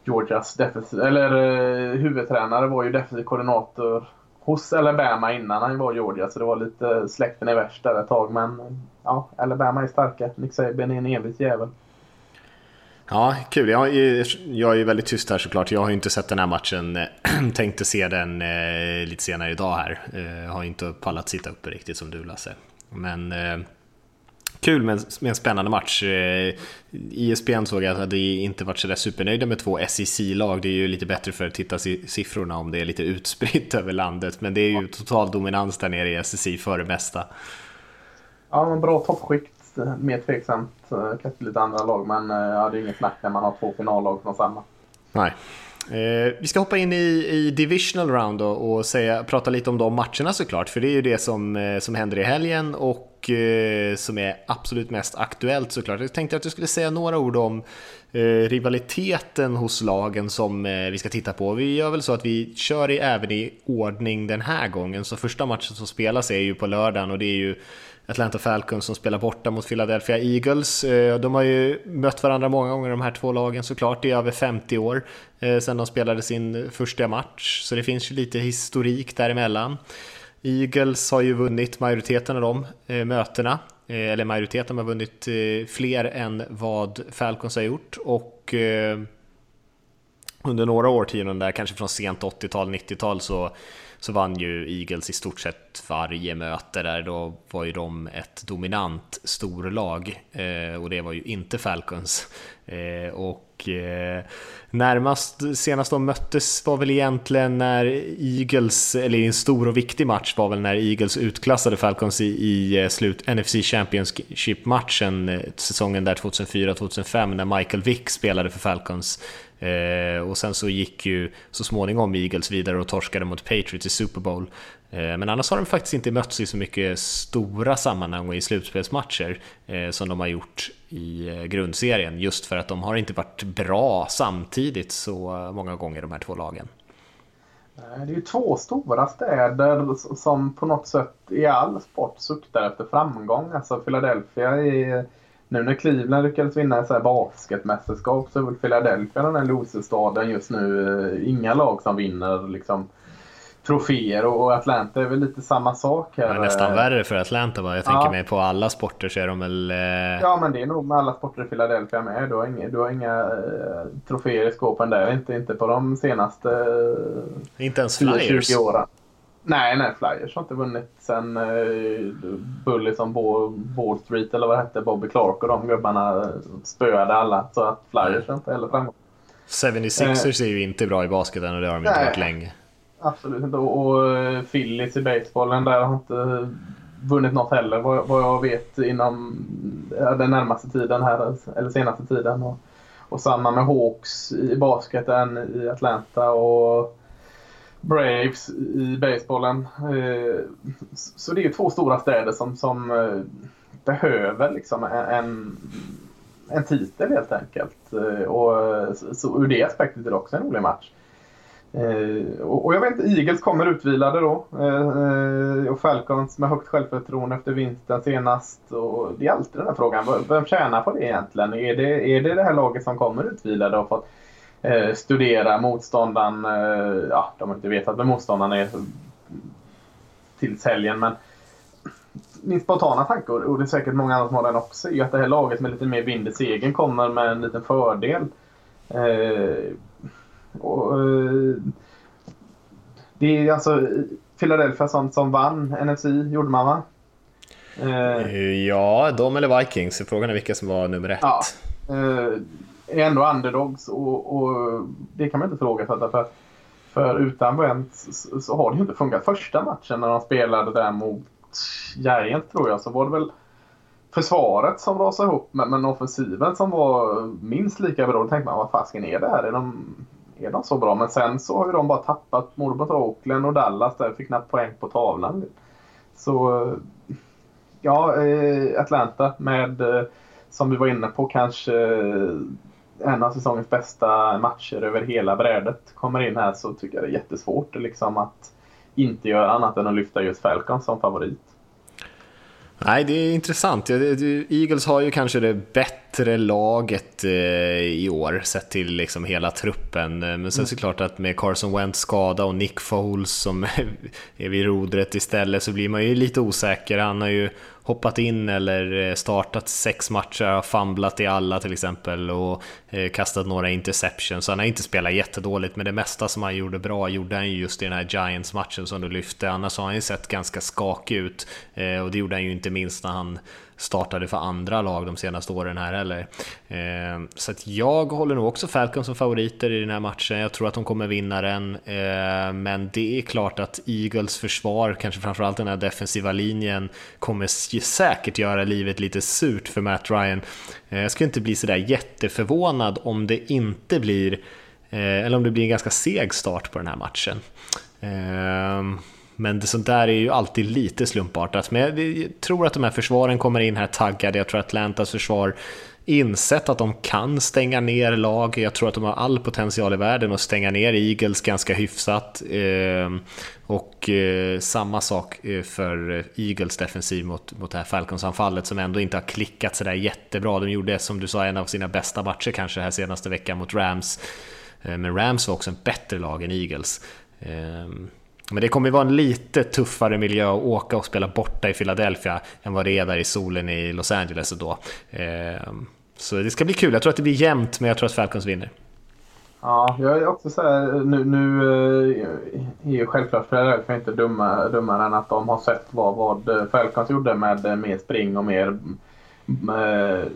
Georgias defensiv, eller eh, huvudtränare var ju defensiv koordinator hos Alabama innan han var Georgia. Så det var lite eh, släkten i värst där ett tag. Men eh, ja, Alabama är starka. Nick Saban är en evigt jävel. Ja, kul. Jag, eh, jag är väldigt tyst här såklart. Jag har inte sett den här matchen. Tänkte se den eh, lite senare idag här. Eh, har inte pallat sitta uppe riktigt som du Lasse. Men eh, kul med, med en spännande match. ISBN eh, såg jag att det inte varit sådär supernöjda med två SEC-lag. Det är ju lite bättre för att titta siffrorna om det är lite utspritt över landet. Men det är ju total dominans där nere i SEC för det mesta. Ja, men bra toppskikt. Mer tveksamt eh, kanske lite andra lag, men eh, ja, det är inget snack när man har två finallag från samma. Nej. Eh, vi ska hoppa in i, i Divisional Round och, säga, prata lite om de matcherna såklart, för det är ju det som, som händer i helgen och eh, som är absolut mest aktuellt såklart. Jag tänkte att du skulle säga några ord om eh, rivaliteten hos lagen som eh, vi ska titta på. Vi gör väl så att vi kör i, även i ordning den här gången, så första matchen som spelas är ju på lördagen och det är ju Atlanta Falcons som spelar borta mot Philadelphia Eagles. Eh, de har ju mött varandra många gånger de här två lagen såklart. Det är över 50 år eh, sedan de spelade sin första match, så det finns ju lite historik däremellan. Eagles har ju vunnit majoriteten av de eh, mötena, eh, eller majoriteten har vunnit eh, fler än vad Falcons har gjort och under några årtionden där, kanske från sent 80-tal, 90-tal så så vann ju Eagles i stort sett varje möte där. Då var ju de ett dominant storlag eh, och det var ju inte Falcons. Eh, och eh, närmast senast de möttes var väl egentligen när Eagles, eller i en stor och viktig match var väl när Eagles utklassade Falcons i, i eh, slut NFC Championship-matchen eh, säsongen där 2004-2005 när Michael Vick spelade för Falcons Eh, och sen så gick ju så småningom Eagles vidare och torskade mot Patriots i Super Bowl. Eh, men annars har de faktiskt inte mötts i så mycket stora sammanhang och i slutspelsmatcher eh, som de har gjort i eh, grundserien. Just för att de har inte varit bra samtidigt så många gånger de här två lagen. Det är ju två stora städer som på något sätt i all sport suktar efter framgång. Alltså Philadelphia är nu när Cleveland lyckades vinna ett basketmästerskap så är väl Philadelphia den här loserstaden just nu. Inga lag som vinner liksom troféer och Atlanta är väl lite samma sak här. Ja, nästan värre för Atlanta va? Jag tänker ja. mig på alla sporter så är de väl... Eh... Ja men det är nog med alla sporter i Philadelphia med. Du har inga, du har inga eh, troféer i skåpen där. Inte, inte på de senaste eh, Inte ens Flyers? 20 åren. Nej, nej, Flyers har inte vunnit sen uh, Bully som Wall Street eller vad det hette, Bobby Clark och de gubbarna spöade alla. Så att Flyers har inte heller framgång. 76ers uh, är ju inte bra i basketen och det har de nej, inte varit länge. Absolut inte. Och, och eh, Phillies i basebollen där har inte vunnit något heller vad, vad jag vet inom den närmaste tiden här, eller senaste tiden. Och, och samma med Hawks i basketen i Atlanta. och Braves i basebollen. Eh, så det är två stora städer som, som eh, behöver liksom en, en titel helt enkelt. Och så ur det aspektet är det också en rolig match. Eh, och jag vet inte, Eagles kommer utvilade då. Eh, eh, och Falcons med högt självförtroende efter vinsten senast. Och det är alltid den här frågan, vem tjänar på det egentligen? Är det, är det det här laget som kommer utvilade och fått eh, studera motståndaren. Eh, ja, de har inte vetat vem motståndaren är tills helgen. Men min spontana tanke, och det är säkert många andra som har den också, är att det här laget med lite mer vind i segern kommer med en liten fördel. Och, eh, det är alltså Philadelphia som, som vann NFC, gjorde man va? Eh, ja, de eller Vikings. Frågan är vilka som var nummer ett. Ja, eh, är ändå underdogs och, och det kan man inte ifrågasätta. För, för utan Went så, har det ju inte funkat. Första matchen när de spelade där mot Giants tror jag så var det väl försvaret som rasade ihop men, men offensiven som var minst lika bra. Då tänkte man vad fasken är det här? Är de, är de så bra? Men sen så har ju de bara tappat både mot Oakland och Dallas där fick knappt poäng på tavlan. Så ja, eh, Atlanta med eh, som vi var inne på kanske eh, en av säsongens bästa matcher över hela brädet kommer in här så tycker jag det är jättesvårt liksom, att inte göra annat än att lyfta just Falcon som favorit. Nej, det är intressant. Eagles har ju kanske det bättre laget eh, i år sett till liksom hela truppen. Men sen mm. såklart att med Carson Wentz skada och Nick Foles som är vid rodret istället så blir man ju lite osäker. Han har ju hoppat in eller eh, startat sex matcher, famlat i alla till exempel och eh, kastat några interceptions. Så han har inte spelat jättedåligt, men det mesta som han gjorde bra gjorde han ju just i den här Giants-matchen som du lyfte. Annars har han ju sett ganska skakig ut eh, och det gjorde han ju inte minst när han startade för andra lag de senaste åren här heller. Eh, så att jag håller nog också Falcons som favoriter i den här matchen. Jag tror att de kommer vinna den, eh, men det är klart att Eagles försvar, kanske framförallt den här defensiva linjen, kommer säkert göra livet lite surt för Matt Ryan. Eh, jag skulle inte bli sådär jätteförvånad om det inte blir eller om det blir en ganska seg start på den här matchen. Men det sånt där är ju alltid lite slumpartat. Men jag tror att de här försvaren kommer in här taggade. Jag tror att Atlantas försvar insett att de kan stänga ner lag. Jag tror att de har all potential i världen att stänga ner Eagles ganska hyfsat. Ehm, och eh, samma sak eh, för Eagles defensiv mot, mot det här Falcons-anfallet som ändå inte har klickat sådär jättebra. De gjorde, som du sa, en av sina bästa matcher kanske här senaste veckan mot Rams. Eh, men Rams var också en bättre lag än Eagles. Ehm, men det kommer ju vara en lite tuffare miljö att åka och spela borta i Philadelphia än vad det är där i solen i Los Angeles då. Ehm, så det ska bli kul. Jag tror att det blir jämnt, men jag tror att Falcons vinner. Ja, jag är också så här, nu, nu eh, är ju självklart Philadelphia inte dumma, dummare än att de har sett vad, vad Falcons gjorde med mer spring och mer med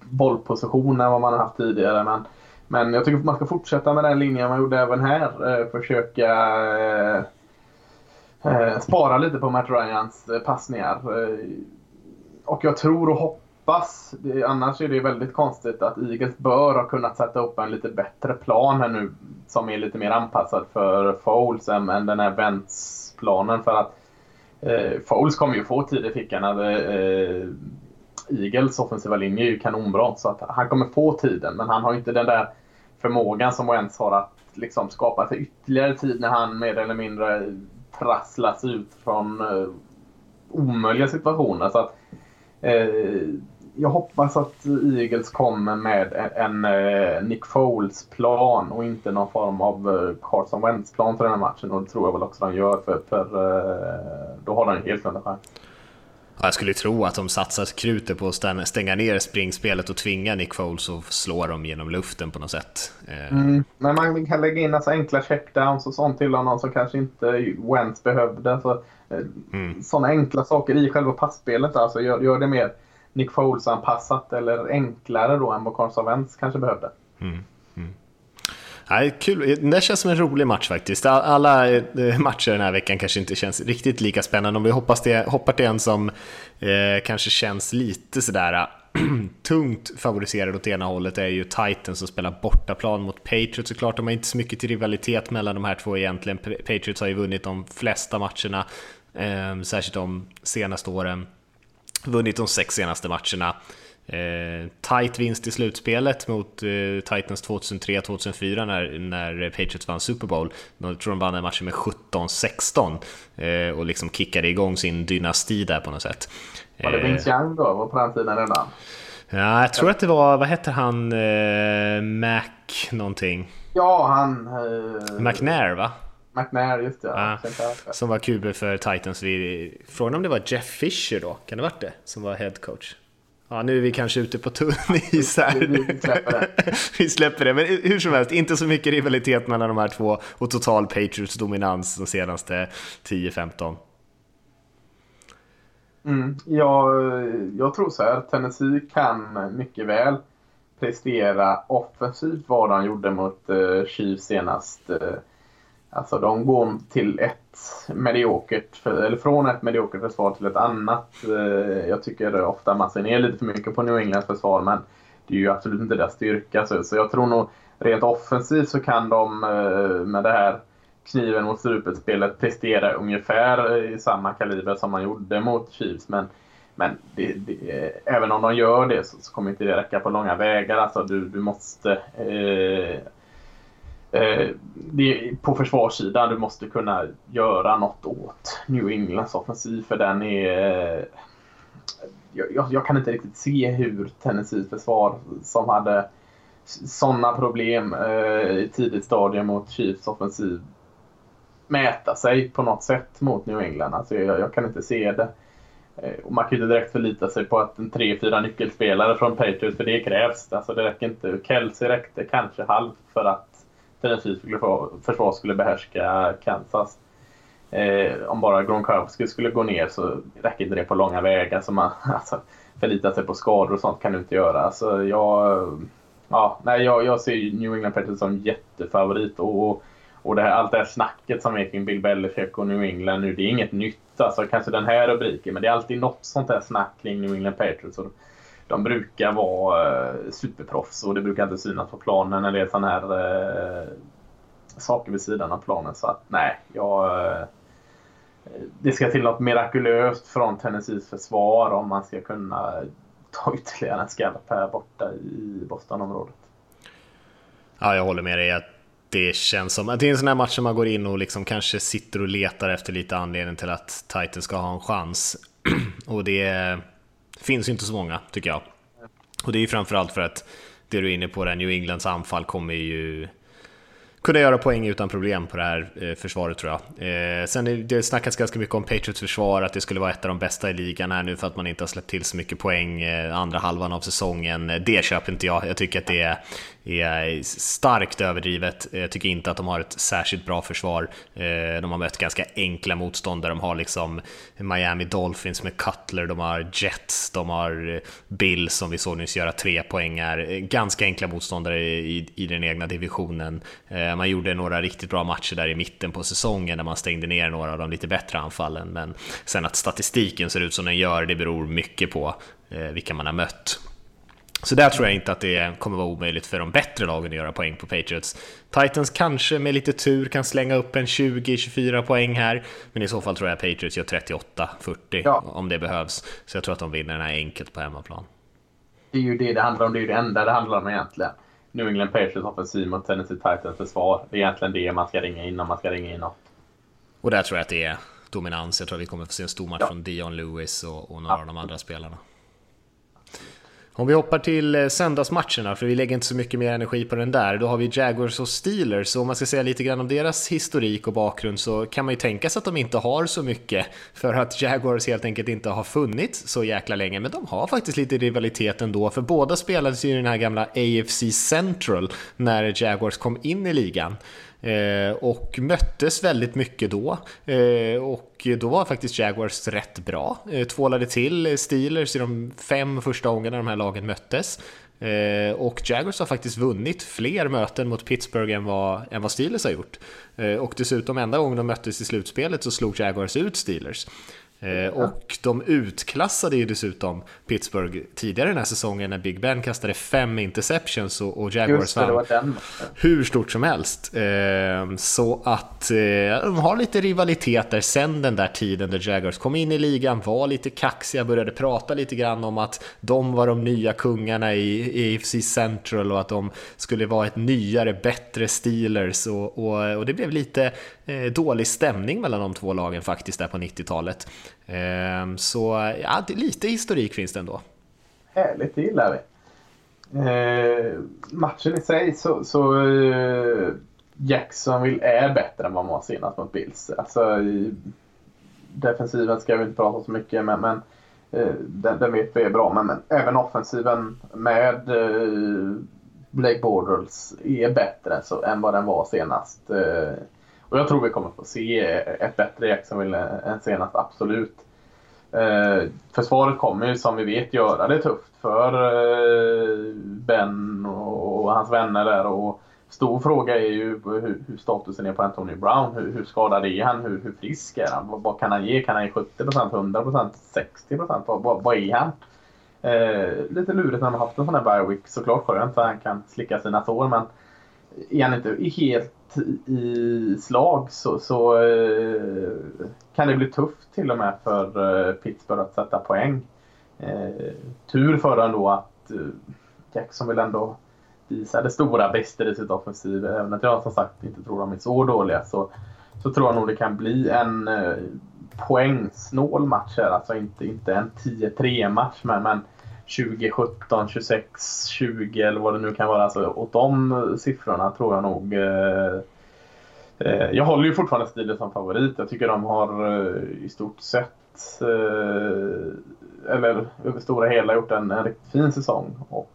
bollposition än vad man har haft tidigare. Men, men jag tycker att man ska fortsätta med den linjen man gjorde även här. Eh, försöka eh, eh spara lite på Matt Ryans eh, passningar. Eh, och jag tror och hoppas annars är det väldigt konstigt att Eagles bör ha kunnat sätta upp en lite bättre plan här nu som är lite mer anpassad för Foles än, än den här Vents-planen. För att eh, Foles kommer ju få tid i fickan. Eh, Eagles offensiva linje är ju kanonbra så att han kommer få tiden men han har inte den där förmågan som Wentz har att liksom skapa för ytterligare tid när han mer eller mindre trasslas ut från eh, omöjliga situationer. Så att, eh, jag hoppas att Eagles kommer med en, en eh, Nick Foles-plan och inte någon form av eh, Carson Wentz-plan för den här matchen. Och det tror jag väl också de gör, för, för eh, då har de en helt annan chans. Ja, jag skulle tro att de satsar krutet på att stänga ner springspelet och tvinga Nick Foles att slå dem genom luften på något sätt. Mm, men man kan lägga in alltså enkla checkdowns och sånt till honom som kanske inte Wentz behövde. Så, mm. Sådana enkla saker i själva passspelet alltså, gör, gör det mer Nick Foles-anpassat eller enklare då än vad Carson Wentz kanske behövde. Mm. Nej, kul. Det känns som en rolig match faktiskt. Alla eh, matcher den här veckan kanske inte känns riktigt lika spännande. Om vi hoppas det, hoppar till en som eh, kanske känns lite sådär tungt favoriserad åt ena hållet är ju Titans som spelar bortaplan mot Patriots såklart. De har inte så mycket till rivalitet mellan de här två egentligen. Patriots har ju vunnit de flesta matcherna, eh, särskilt de senaste åren vunnit de sex senaste matcherna. Eh, tight vinst i slutspelet mot eh, Titans 2003-2004 när, när Patriots vann Super Bowl. Jag tror de vann den matchen med 17-16 eh, och liksom kickade igång sin dynasti där på något sätt. Var det Vince Young då? Var på den tiden redan? Ja, jag tror att det var, vad hette han, eh, Mac någonting? Ja, han... Eh... McNair va? McNair, just det. Ja, som var QB för Titans. Frågan om det var Jeff Fisher då? Kan det varit det? Som var head coach? Ja, nu är vi kanske ute på tunn is här. Vi, släpper det. vi släpper det, men hur som helst, inte så mycket rivalitet mellan de här två och total Patriots dominans de senaste 10-15. Mm, jag, jag tror så här, Tennessee kan mycket väl prestera offensivt vad de gjorde mot uh, Chiefs senast. Uh, Alltså de går till ett mediokert, eller från ett mediokert försvar till ett annat. Eh, jag tycker ofta man ser ner lite för mycket på New Englands försvar men det är ju absolut inte deras styrka. Så jag tror nog rent offensivt så kan de eh, med det här kniven mot strupet-spelet prestera ungefär eh, i samma kaliber som man gjorde mot Chiefs. Men, men det, det, även om de gör det så, så kommer inte det räcka på långa vägar. Alltså du, du måste Eh, Eh, det, på försvarssidan du måste kunna göra något åt New Englands offensiv för den är... Eh, jag, jag, kan inte riktigt se hur Tennessees försvar som hade sådana problem eh, i tidigt stadium mot Chiefs offensiv mäta sig på något sätt mot New England. Alltså jag, jag kan inte se det. Eh, och man kan ju inte direkt förlita sig på att en tre, fyra nyckelspelare från Patriots, för det krävs. Alltså det räcker inte. Kelsey räckte kanske halvt för att Tennessees försvar skulle behärska Kansas. Eh, om bara Gronkowski skulle gå ner så räcker inte det på långa vägar. Så man, alltså, förlita sig på skador och sånt kan du inte göra. Alltså, jag, ja, nej, jag, jag ser New England Patriots som jättefavorit. Och, och det här, allt det här snacket som är kring Bill Belichick och New England nu, det är inget nytt. Alltså, kanske den här rubriken, men det är alltid något sånt här snack kring New England Patriots. Och de brukar vara eh, superproffs och det brukar inte synas på planen när det är sådana här eh, saker vid sidan av planen. Så att nej, jag, eh, det ska till något mirakulöst från Tennessees försvar om man ska kunna ta ytterligare en skalp här borta i Bostonområdet. Ja, jag håller med dig. Att det känns som att det är en sån här match som man går in och liksom kanske sitter och letar efter lite anledning till att Titan ska ha en chans. och det finns ju inte så många, tycker jag. Och det är ju framförallt för att det du är inne på, där New Englands anfall kommer ju kunna göra poäng utan problem på det här eh, försvaret tror jag. Eh, sen det snackas ganska mycket om Patriots försvar, att det skulle vara ett av de bästa i ligan här nu för att man inte har släppt till så mycket poäng eh, andra halvan av säsongen. Eh, det köper inte jag. Jag tycker att det är är starkt överdrivet. Jag tycker inte att de har ett särskilt bra försvar. Eh, de har mött ganska enkla motståndare. De har liksom Miami Dolphins med Cutler, de har Jets, de har Bill som vi såg nyss göra tre poängar. Ganska enkla motståndare i, i den egna divisionen. Eh, man gjorde några riktigt bra matcher där i mitten på säsongen där man stängde ner några av de lite bättre anfallen. Men sen att statistiken ser ut som den gör, det beror mycket på eh, vilka man har mött. Så där tror jag inte att det kommer vara omöjligt för de bättre lagen att göra poäng på Patriots. Titans kanske med lite tur kan slänga upp en 20-24 poäng här, men i så fall tror jag Patriots gör 38-40 ja. om det behövs. Så jag tror att de vinner den här enkelt på hemmaplan. Det är ju det det handlar om, det är ju det enda det handlar om egentligen. New England Patriots offensiv mot Tennessee Titans försvar. Det är egentligen det man ska ringa in om man ska ringa in något. Och där tror jag att det är dominans. Jag tror att vi kommer få se en stor match ja. från Dion Lewis och, och några ja. av de andra spelarna. Om vi hoppar till eh, söndagsmatcherna, för vi lägger inte så mycket mer energi på den där, då har vi Jaguars och Steelers. Så om man ska säga lite grann om deras historik och bakgrund så kan man ju tänka sig att de inte har så mycket, för att Jaguars helt enkelt inte har funnits så jäkla länge, men de har faktiskt lite rivalitet ändå, för båda spelades ju i den här gamla AFC Central när Jaguars kom in i ligan. Eh, och möttes väldigt mycket då. Eh, och då var faktiskt Jaguars rätt bra. Eh, tvålade till Steelers i de fem första gångerna de här lagen möttes. Och Jaguars har faktiskt vunnit fler möten mot Pittsburgh än vad, än vad Steelers har gjort. Och dessutom enda gången de möttes i slutspelet så slog Jaguars ut Steelers. Eh, och de utklassade ju dessutom Pittsburgh tidigare den här säsongen när Big Ben kastade fem interceptions och, och Jaguars vann hur stort som helst. Eh, så att eh, de har lite rivalitet där sen den där tiden där Jaguars kom in i ligan, var lite kaxiga, började prata lite grann om att de var de nya kungarna i AFC Central och att de skulle vara ett nyare, bättre Steelers och, och, och det blev lite dålig stämning mellan de två lagen faktiskt där på 90-talet. Ehm, så ja, lite historik finns det ändå. Härligt, det gillar vi. Eh, matchen i sig så, så eh, Jacksonville är bättre än vad man var senast mot Bills. Alltså, i defensiven ska vi inte prata så mycket men, men eh, den, den, vet vi är bra. Men, men även offensiven med eh, Blake Borders är bättre så, än vad den var senast. Eh, och jag tror vi kommer få se eh, ett bättre Jacksonville än senast, absolut. Eh, försvaret kommer ju som vi vet göra det tufft för eh, Ben och, och, hans vänner där. Och stor fråga är ju hur, hur statusen är på Anthony Brown. Hur, hur skadad är han? Hur, hur frisk är han? Vad, vad, kan han ge? Kan han ge 70% 100% 60 Vad, vad, vad är han? Eh, lite lurigt när man haft en sån här bye week. Såklart skönt för han kan slicka sina sår men är han inte helt i slag så, så eh, kan det bli tufft till och med för eh, Pittsburgh att sätta poäng. Eh, tur för dem då att Jackson vill ändå visa det stora brister i sitt offensiv. Även att jag som sagt inte tror de är så dåliga så, så tror jag nog det kan bli en eh, poängsnål match här. Alltså inte, inte en 10-3 match men, men 2017, 26, 20 eller vad det nu kan vara. Alltså, åt de siffrorna tror jag nog eh, eh, jag håller ju fortfarande Steelers som favorit. Jag tycker de har eh, i stort sett, eh, eller över stora hela, gjort en, en riktigt fin säsong. Och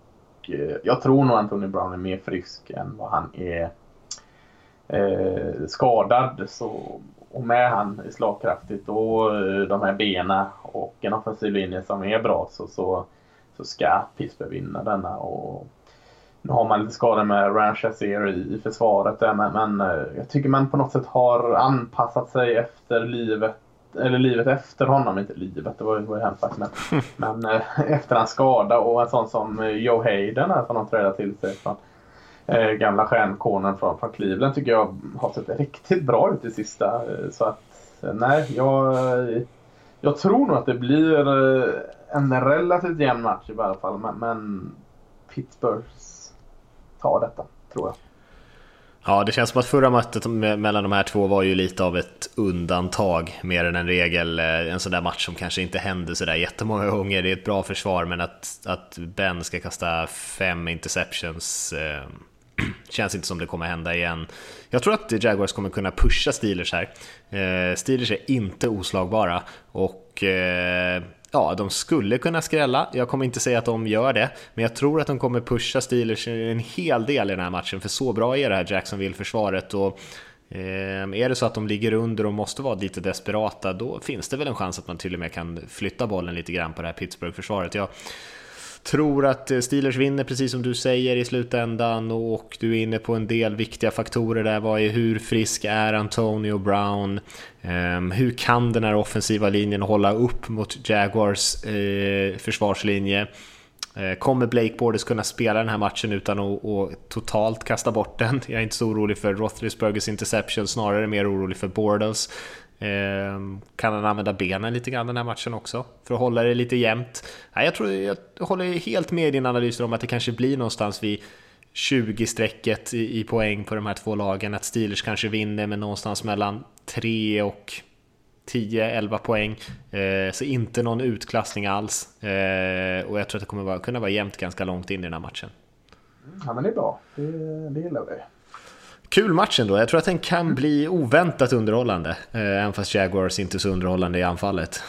eh, jag tror nog Anthony Brown är mer frisk än vad han är eh, skadad. Så, och med han är slagkraftigt och eh, de här benen och en offensiv linje som är bra så, så så ska Pittsburgh vinna denna. Och nu har man lite skador med Ranchazier i, i försvaret där, men, men, eh, jag tycker man på något sätt har anpassat sig efter livet eller livet efter honom, inte livet, det var, ju hemskt men, men äh, efter hans skada och en sån som eh, Joe Hayden här som de trädde till sig från äh, gamla stjärnkonen från, från Cleveland tycker jag har sett riktigt bra ut i sista. Så att nej, jag, jag tror nog att det blir eh, en relativt jämn match i alla fall. Men, men Pittsburghs tar detta, tror jag. Ja, det känns som att förra mötet mellan de här två var ju lite av ett undantag mer än en regel. Eh, en sån där match som kanske inte händer sådär jättemånga gånger. Det är ett bra försvar, men att, att Ben ska kasta fem interceptions eh, Känns inte som det kommer hända igen. Jag tror att Jaguars kommer kunna pusha Steelers här. Eh, Steelers är inte oslagbara och eh, ja, de skulle kunna skrälla. Jag kommer inte säga att de gör det, men jag tror att de kommer pusha Steelers en hel del i den här matchen, för så bra är det här Jacksonville-försvaret. Och eh, är det så att de ligger under och måste vara lite desperata, då finns det väl en chans att man till och med kan flytta bollen lite grann på det här Pittsburgh-försvaret. Jag tror att eh, Steelers vinner, precis som du säger, i slutändan och du är inne på en del viktiga faktorer där. Vad är, hur frisk är Antonio Brown? Ehm, hur kan den här offensiva linjen hålla upp mot Jaguars eh, försvarslinje? Eh, kommer Blake Borders kunna spela den här matchen utan att, att, totalt kasta bort den? Jag är inte så orolig för Roethlisbergers interception, snarare mer orolig för Borders. Ehm, kan han använda benen lite grann den här matchen också för att hålla det lite jämnt? jag, tror, jag håller helt med i din analys om att det kanske blir någonstans vid 20-strecket i, i poäng på de här två lagen. Att Steelers kanske vinner med någonstans mellan 3 och 10-11 poäng, ehm, så inte någon utklassning alls. Ehm, och jag tror att det kommer vara, kunna vara jämnt ganska långt in i den här matchen. Ja, men det är bra. Det, det gillar vi. Kul match ändå. Jag tror att den kan bli oväntat underhållande, eh, även fast Jaguars inte är så underhållande i anfallet.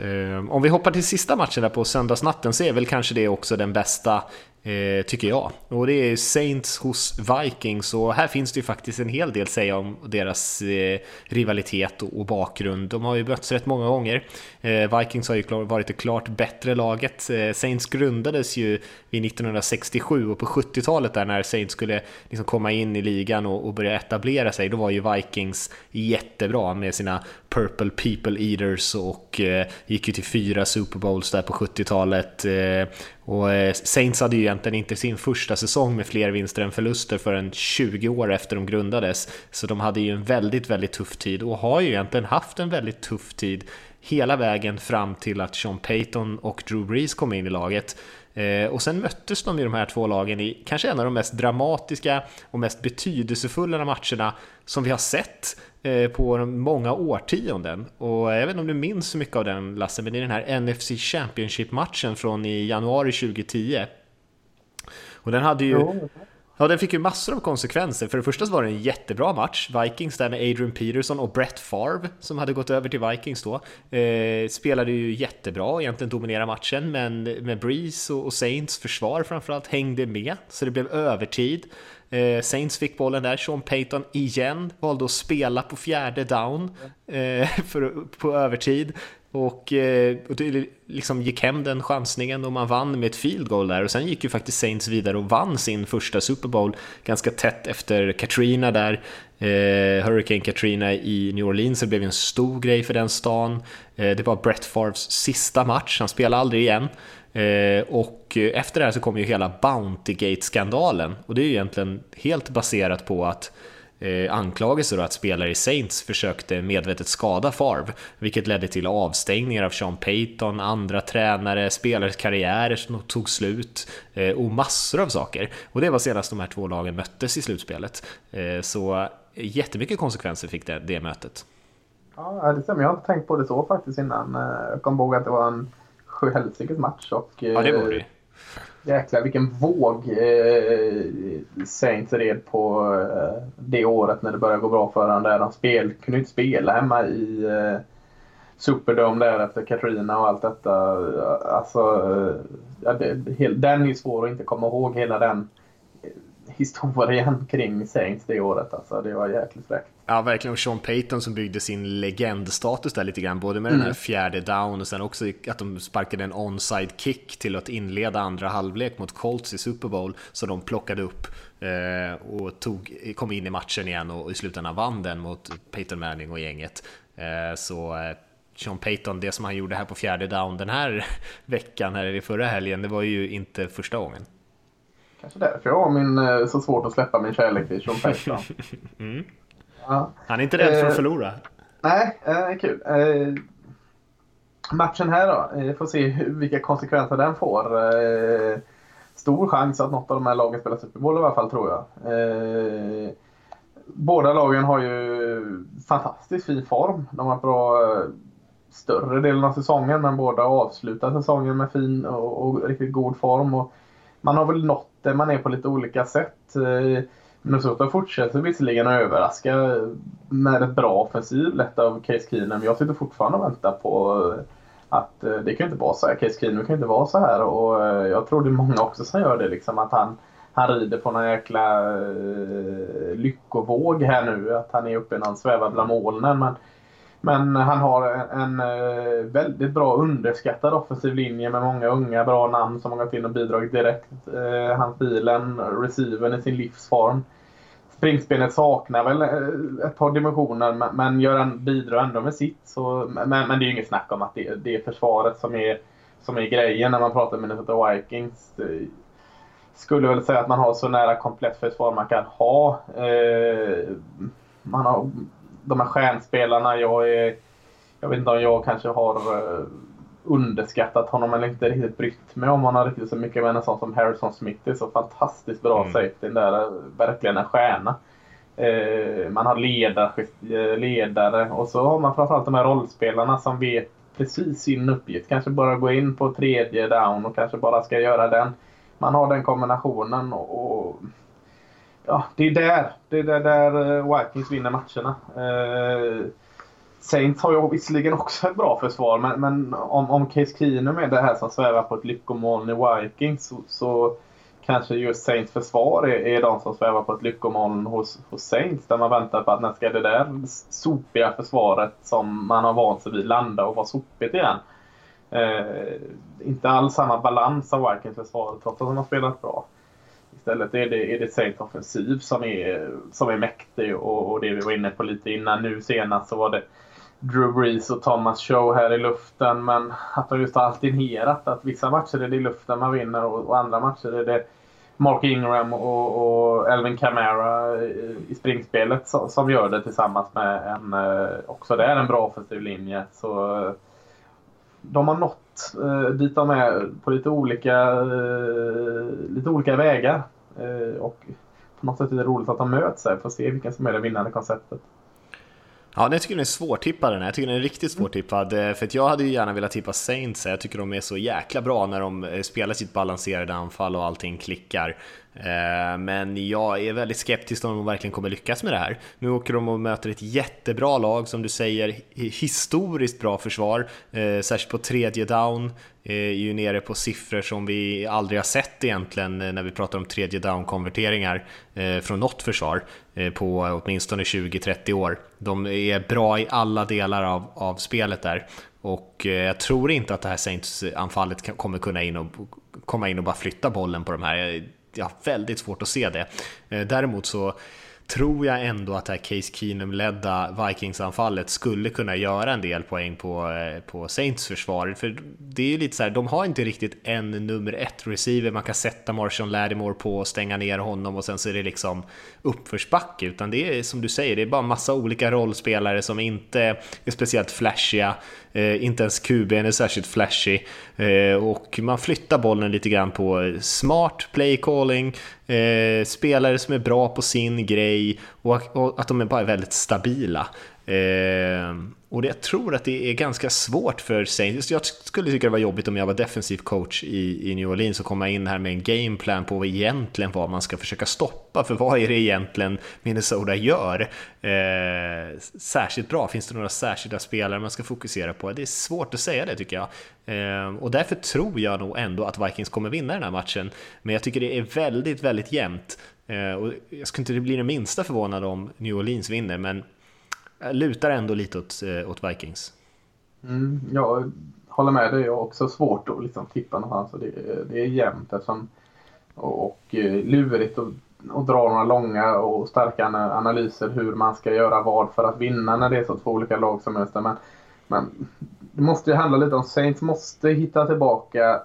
Eh, om vi hoppar till sista matchen där på söndagsnatten så är väl kanske det också den bästa Eh, tycker jag. Och det är Saints hos Vikings och här finns det ju faktiskt en hel del att säga om deras eh, rivalitet och, och, bakgrund. De har ju mötts rätt många gånger. Eh, Vikings har ju klar, varit det klart bättre laget. Eh, Saints grundades ju vid 1967 och på 70-talet där när Saints skulle liksom komma in i ligan och, och, börja etablera sig, då var ju Vikings jättebra med sina Purple People Eaters och eh, gick ju till fyra Super Bowls där på 70-talet. Eh, och eh, Saints hade ju egentligen inte sin första säsong med fler vinster än förluster förrän 20 år efter de grundades. Så de hade ju en väldigt, väldigt tuff tid och har ju egentligen haft en väldigt tuff tid hela vägen fram till att Sean Payton och Drew Brees kom in i laget. Eh, och sen möttes de i de här två lagen i kanske en av de mest dramatiska och mest betydelsefulla matcherna som vi har sett på många årtionden. Och jag vet inte om du minns så mycket av den Lasse, men det är den här NFC Championship-matchen från i januari 2010. Och den hade ju... Ja, den fick ju massor av konsekvenser. För det första så var det en jättebra match. Vikings där med Adrian Peterson och Brett Favre som hade gått över till Vikings då. Eh, spelade ju jättebra och egentligen dominerade matchen, men med Breeze och, och Saints försvar framförallt hängde med, så det blev övertid. Eh, Saints fick bollen där, Sean Payton igen valde att spela på fjärde down eh, för, på övertid. Och, eh, och det liksom gick hem den chansningen och man vann med ett field goal där och sen gick ju faktiskt Saints vidare och vann sin första Super Bowl ganska tätt efter Katrina där. Eh, Hurricane Katrina i New Orleans, det blev en stor grej för den stan. Eh, det var Brett Favres sista match, han spelade aldrig igen. Eh, och efter det här så kom ju hela Bountygate-skandalen och det är ju egentligen helt baserat på att eh, anklagelser att spelare i Saints försökte medvetet skada Favre, vilket ledde till avstängningar av Sean Payton, andra tränare, spelares karriärer som tog slut eh, och massor av saker. Och det var senast de här två lagen möttes i slutspelet. Eh, så jättemycket konsekvenser fick det, det mötet. Ja, det stämmer. Jag har inte tänkt på det så faktiskt innan. Eh, jag kom ihåg att det var en sjuhelsikes match. Och, ja, det var det Jäklar vilken våg eh, Saints red på eh, det året när det började gå bra för honom. Där de spel, kunde inte spela hemma i eh, Superdome där efter Katrina och allt detta. Alltså, eh, ja, det, den är svår att inte komma ihåg hela den historien kring Saints det året. Alltså, det var jäkligt fräckt. Ja, verkligen. Och Sean Payton som byggde sin legendstatus där lite grann, både med mm. den här fjärde down och sen också att de sparkade en onside kick till att inleda andra halvlek mot Colts i Super Bowl, så de plockade upp eh, och tog, kom in i matchen igen och i slutändan vann den mot Peyton Manning och gänget. Eh, så eh, Sean Payton, det som han gjorde här på fjärde down den här veckan, här i förra helgen, det var ju inte första gången. Kanske därför jag har min, eh, så svårt att släppa min kärlek till Sean Payton. mm. Ja. Han är inte rädd för att eh, förlora. Nej, eh, kul. Eh, matchen här då. Vi får se vilka konsekvenser den får. Stor chans att något av de här lagen spelar Super Bowl i alla fall tror jag. Båda lagen har ju fantastiskt fin form. De har bra större delen av säsongen men båda avslutar säsongen med fin och, och riktigt god form. Och man har väl nått det man är på lite olika sätt. Minnesota fortsätter visserligen att överraska med ett bra offensiv lett av Case Keenum. Jag sitter fortfarande och väntar på eh, att eh, det kan inte vara så här. Case Keenum kan inte vara så här och eh, jag tror det är många också som gör det. Liksom, att han, han rider på någon jäkla lyckovåg här nu. Att han är uppe i någon svävar bland molnen. Men, men han har en, en väldigt bra underskattad offensiv linje med många unga bra namn som har gått in och bidragit direkt. Eh, han bilen, receiven i sin livsform. Springspelet saknar väl eh, ett par dimensioner men Göran bidrar ändå med sitt. Så, men, men det är ju inget snack om att det, det är försvaret som är, som är grejen när man pratar med Minnesota Vikings eh, skulle väl säga att man har så nära komplett försvar man kan ha. Eh, man har de här stjärnspelarna. Jag, är, jag vet inte om jag kanske har eh, underskattat honom eller inte riktigt brytt mig om honom riktigt så mycket. Men en sån som Harrison Smith är så fantastiskt bra mm. safety. Där verkligen en stjärna. Eh, man har ledare, eh, ledare och så har man framförallt de här rollspelarna som vet precis sin uppgift. Kanske bara gå in på tredje down och kanske bara ska göra den man har den kombinationen och, och ja, det är där, det är där, där eh, Vikings vinner matcherna. Eh, Saints har ju visserligen också ett bra försvar men, men om, om Case Keenum är det här som svävar på ett lyckomoln i Vikings så, så kanske just Saints försvar är, är de som svävar på ett lyckomoln hos, hos Saints där man väntar på att när ska det där sopiga försvaret som man har vant sig vid landa och vara sopigt igen. Eh, inte alls samma balans av Vikings försvar trots att de har spelat bra. Istället är det, är det Saints offensiv som är, som är mäktig och, och det vi var inne på lite innan. Nu senast så var det Drew Brees och Thomas Show här i luften men att de just har alternerat. Att vissa matcher är det i luften man vinner och, och andra matcher är det Mark Ingram och, och Elvin Kamara i, i springspelet som, som, gör det tillsammans med en, eh, också där en bra offensiv linje. Så eh, de har nått eh, dit de är på lite olika, eh, lite olika vägar. Eh, och på något sätt är det roligt att de möts här får se vilken som är det vinnande konceptet. Ja, jag tycker den är svårtippad den här. Jag tycker den är riktigt svårtippad. Eh, för att jag hade ju gärna velat tippa Saints. Jag tycker de är så jäkla bra när de eh, spelar sitt balanserade anfall och allting klickar. Eh, men jag är väldigt skeptisk om de verkligen kommer lyckas med det här. Nu åker de och möter ett jättebra lag, som du säger, historiskt bra försvar, eh, särskilt på tredje down eh, är ju nere på siffror som vi aldrig har sett egentligen när vi pratar om tredje down-konverteringar från något försvar på åtminstone 20-30 år. De är bra i alla delar av, av spelet där och jag tror inte att det här Saints-anfallet kommer kunna in och, komma in och bara flytta bollen på de här jag har väldigt svårt att se det. Eh, däremot så tror jag ändå att det här Case Keenum-ledda Vikings-anfallet skulle kunna göra en del poäng på, eh, på Saints försvar. För det är ju lite så här, de har inte riktigt en nummer ett receiver man kan sätta Marshall Lattimore på och stänga ner honom och sen så är det liksom uppförsbacke, utan det är som du säger, det är bara massa olika rollspelare som inte är speciellt flashiga, eh, inte ens QB är särskilt flashy eh, och man flyttar bollen lite grann på eh, smart play calling, eh, spelare som är bra på sin grej och, och att de är bara väldigt stabila. Eh, och jag tror att det är ganska svårt för Saints. Jag skulle tycka det var jobbigt om jag var defensiv coach i, i New Orleans och komma in här med en gameplan på vad egentligen vad man ska försöka stoppa. För vad är det egentligen Minnesota gör? Eh, särskilt bra, finns det några särskilda spelare man ska fokusera på? Det är svårt att säga det tycker jag. Eh, och därför tror jag nog ändå att Vikings kommer vinna den här matchen. Men jag tycker det är väldigt, väldigt jämnt. Eh, och jag skulle inte bli det minsta förvånad om New Orleans vinner, men Eh, lutar ändå lite åt, eh, åt Vikings. Mm, jag håller med dig. Jag har också svårt att liksom tippa någonstans. Det, det är jämnt eftersom, och, och eh, lurigt att, och dra några långa och starka analyser hur man ska göra vad för att vinna när det är så två olika lag som möts. Men, men det måste ju handla lite om Saints måste hitta tillbaka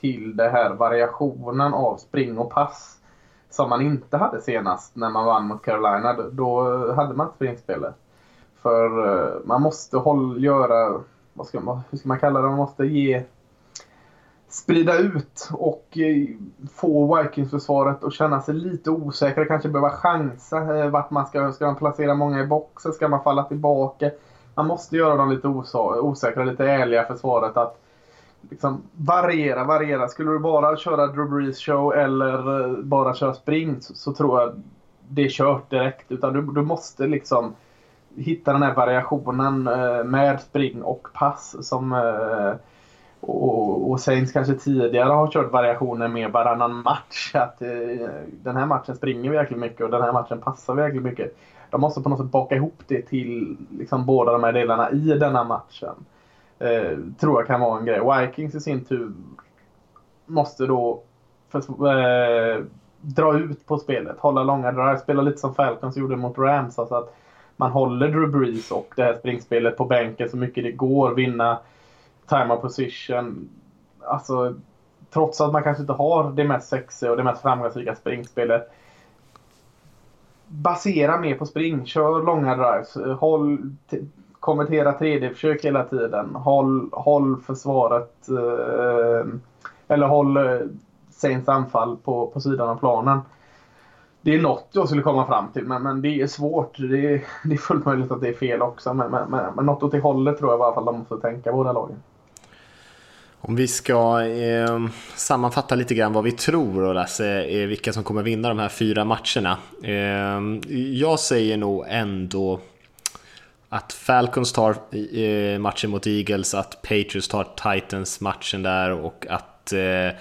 till den här variationen av spring och pass som man inte hade senast när man vann mot Carolina. Då hade man inte springspelet. För eh, man måste hålla, göra, vad ska man, hur ska man kalla det, man måste ge sprida ut och eh, få Vikings-försvaret att känna sig lite osäkra. Kanske behöva chansa eh, vart man ska, ska man placera många i boxen, ska man falla tillbaka? Man måste göra dem lite osäkra, lite ärliga försvaret att liksom variera, variera. Skulle du bara köra Drew Brees show eller bara köra sprint så, så tror jag det är kört direkt. Utan du, du måste liksom hitta den här variationen eh, med spring och pass som eh, och, och Saints kanske tidigare har kört variationer med varannan match. Att eh, den här matchen springer vi jäkligt mycket och den här matchen passar vi jäkligt mycket. De måste på något sätt baka ihop det till liksom, båda de här delarna i denna matchen. Eh, tror jag kan vara en grej. Vikings i sin tur måste då för, eh, dra ut på spelet, hålla långa drives, spela lite som Falcons gjorde mot Rams. Alltså att man håller Drew Brees och det här springspelet på bänken så mycket det går, vinna time of position. Alltså, trots att man kanske inte har det mest sexiga och det mest framgångsrika springspelet. Basera mer på spring, kör långa drives, håll, konvertera 3D-försök hela tiden. Håll, håll försvaret, eh, eller håll eh, Saints anfall på, på sidan av planen. Det är något jag skulle komma fram till, men, men det är svårt. Det är, det är fullt möjligt att det är fel också, men, men, men, men något åt det hållet tror jag i alla fall de måste tänka båda lagen. Om vi ska eh, sammanfatta lite grann vad vi tror och Lasse, eh, vilka som kommer vinna de här fyra matcherna. Eh, jag säger nog ändå att Falcons tar eh, matchen mot Eagles, att Patriots tar Titans matchen där och att eh,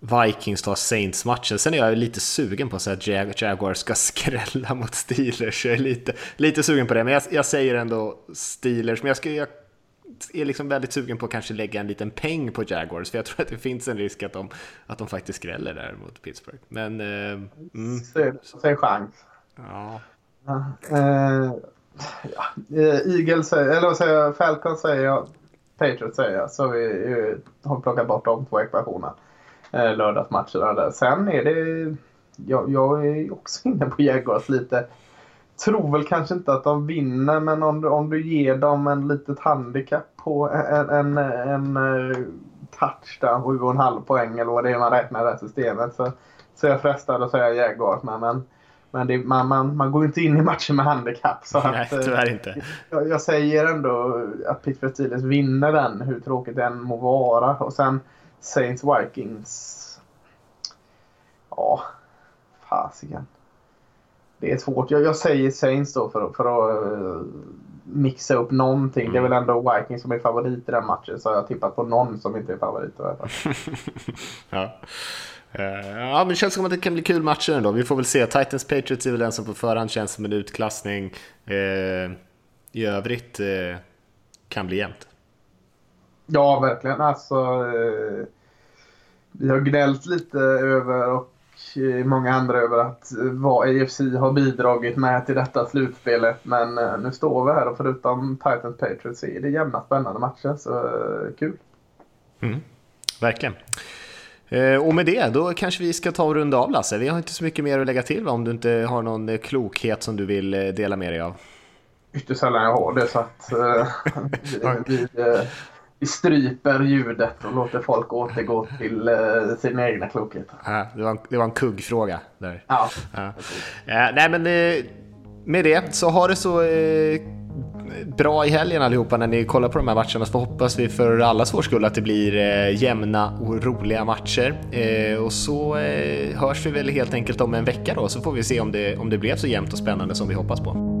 Vikings tar Saints-matchen. Sen är jag lite sugen på att säga att Jag Jaguars ska skrälla mot Steelers. Jag är lite, lite sugen på det, men jag, jag säger ändå Steelers. Men jag, ska, jag är liksom väldigt sugen på att kanske lägga en liten peng på Jaguars, för jag tror att det finns en risk att de, att de faktiskt skräller där mot Pittsburgh. Men... Eh, mm. Säg chans. Ja. Ja. Eagles, eller vad säger jag, Falcon säger jag, Patriots säger jag, så vi, vi har plockat bort de två ekvationerna. Eh, lördagsmatcherna där. Sen är det, jag, jag är också inne på Jaguars lite tror väl kanske inte att de vinner men om du, om du ger dem en litet handikapp på en, en, en, en touchdown, 7,5 poäng eller vad det är man räknar i det här systemet så, så är jag frestad att säga Jaguars. Men, men, men det, man, man, man går inte in i matchen med handikapp. Så Nej, att, tyvärr inte. Jag, jag, säger ändå att Pittsburgh Steelers vinner den, hur tråkigt det än må vara. Och sen Saints Vikings. Ja, fasiken det är svårt. Jag, jag säger Saints då för, för att uh, mixa upp någonting. Mm. Det är väl mm. ändå Vikings som är favorit i den matchen. Så jag har tippat på någon som inte är favorit i ja. Uh, ja, men det känns som att det kan bli kul matcher ändå. Vi får väl se. Titans Patriots är väl den som på förhand känns som en utklassning. Uh, I övrigt uh, kan bli jämnt. Ja, verkligen. Alltså, vi har gnällt lite över och många andra över att vad AFC har bidragit med till detta slutspelet. Men eh, nu står vi här och förutom Titans Patriots är det jämna spännande matcher. Så eh, kul. Mm, verkligen. Eh, och med det, då kanske vi ska ta och runda av Lasse. Vi har inte så mycket mer att lägga till va? om du inte har någon klokhet som du vill dela med dig av. Ytterst sällan jag har det så att vi, vi, vi stryper ljudet och låter folk återgå till uh, sina egna klokheter. Ja, det, var en, det var en kuggfråga. Där. Ja. ja. ja nej, men uh, med det så har det så uh, bra i helgen allihopa när ni kollar på de här matcherna så hoppas vi för allas vår skull att det blir jämna och roliga matcher. och så hörs vi väl helt enkelt om en vecka då så får vi se om det, om det blev så jämnt och spännande som vi hoppas på.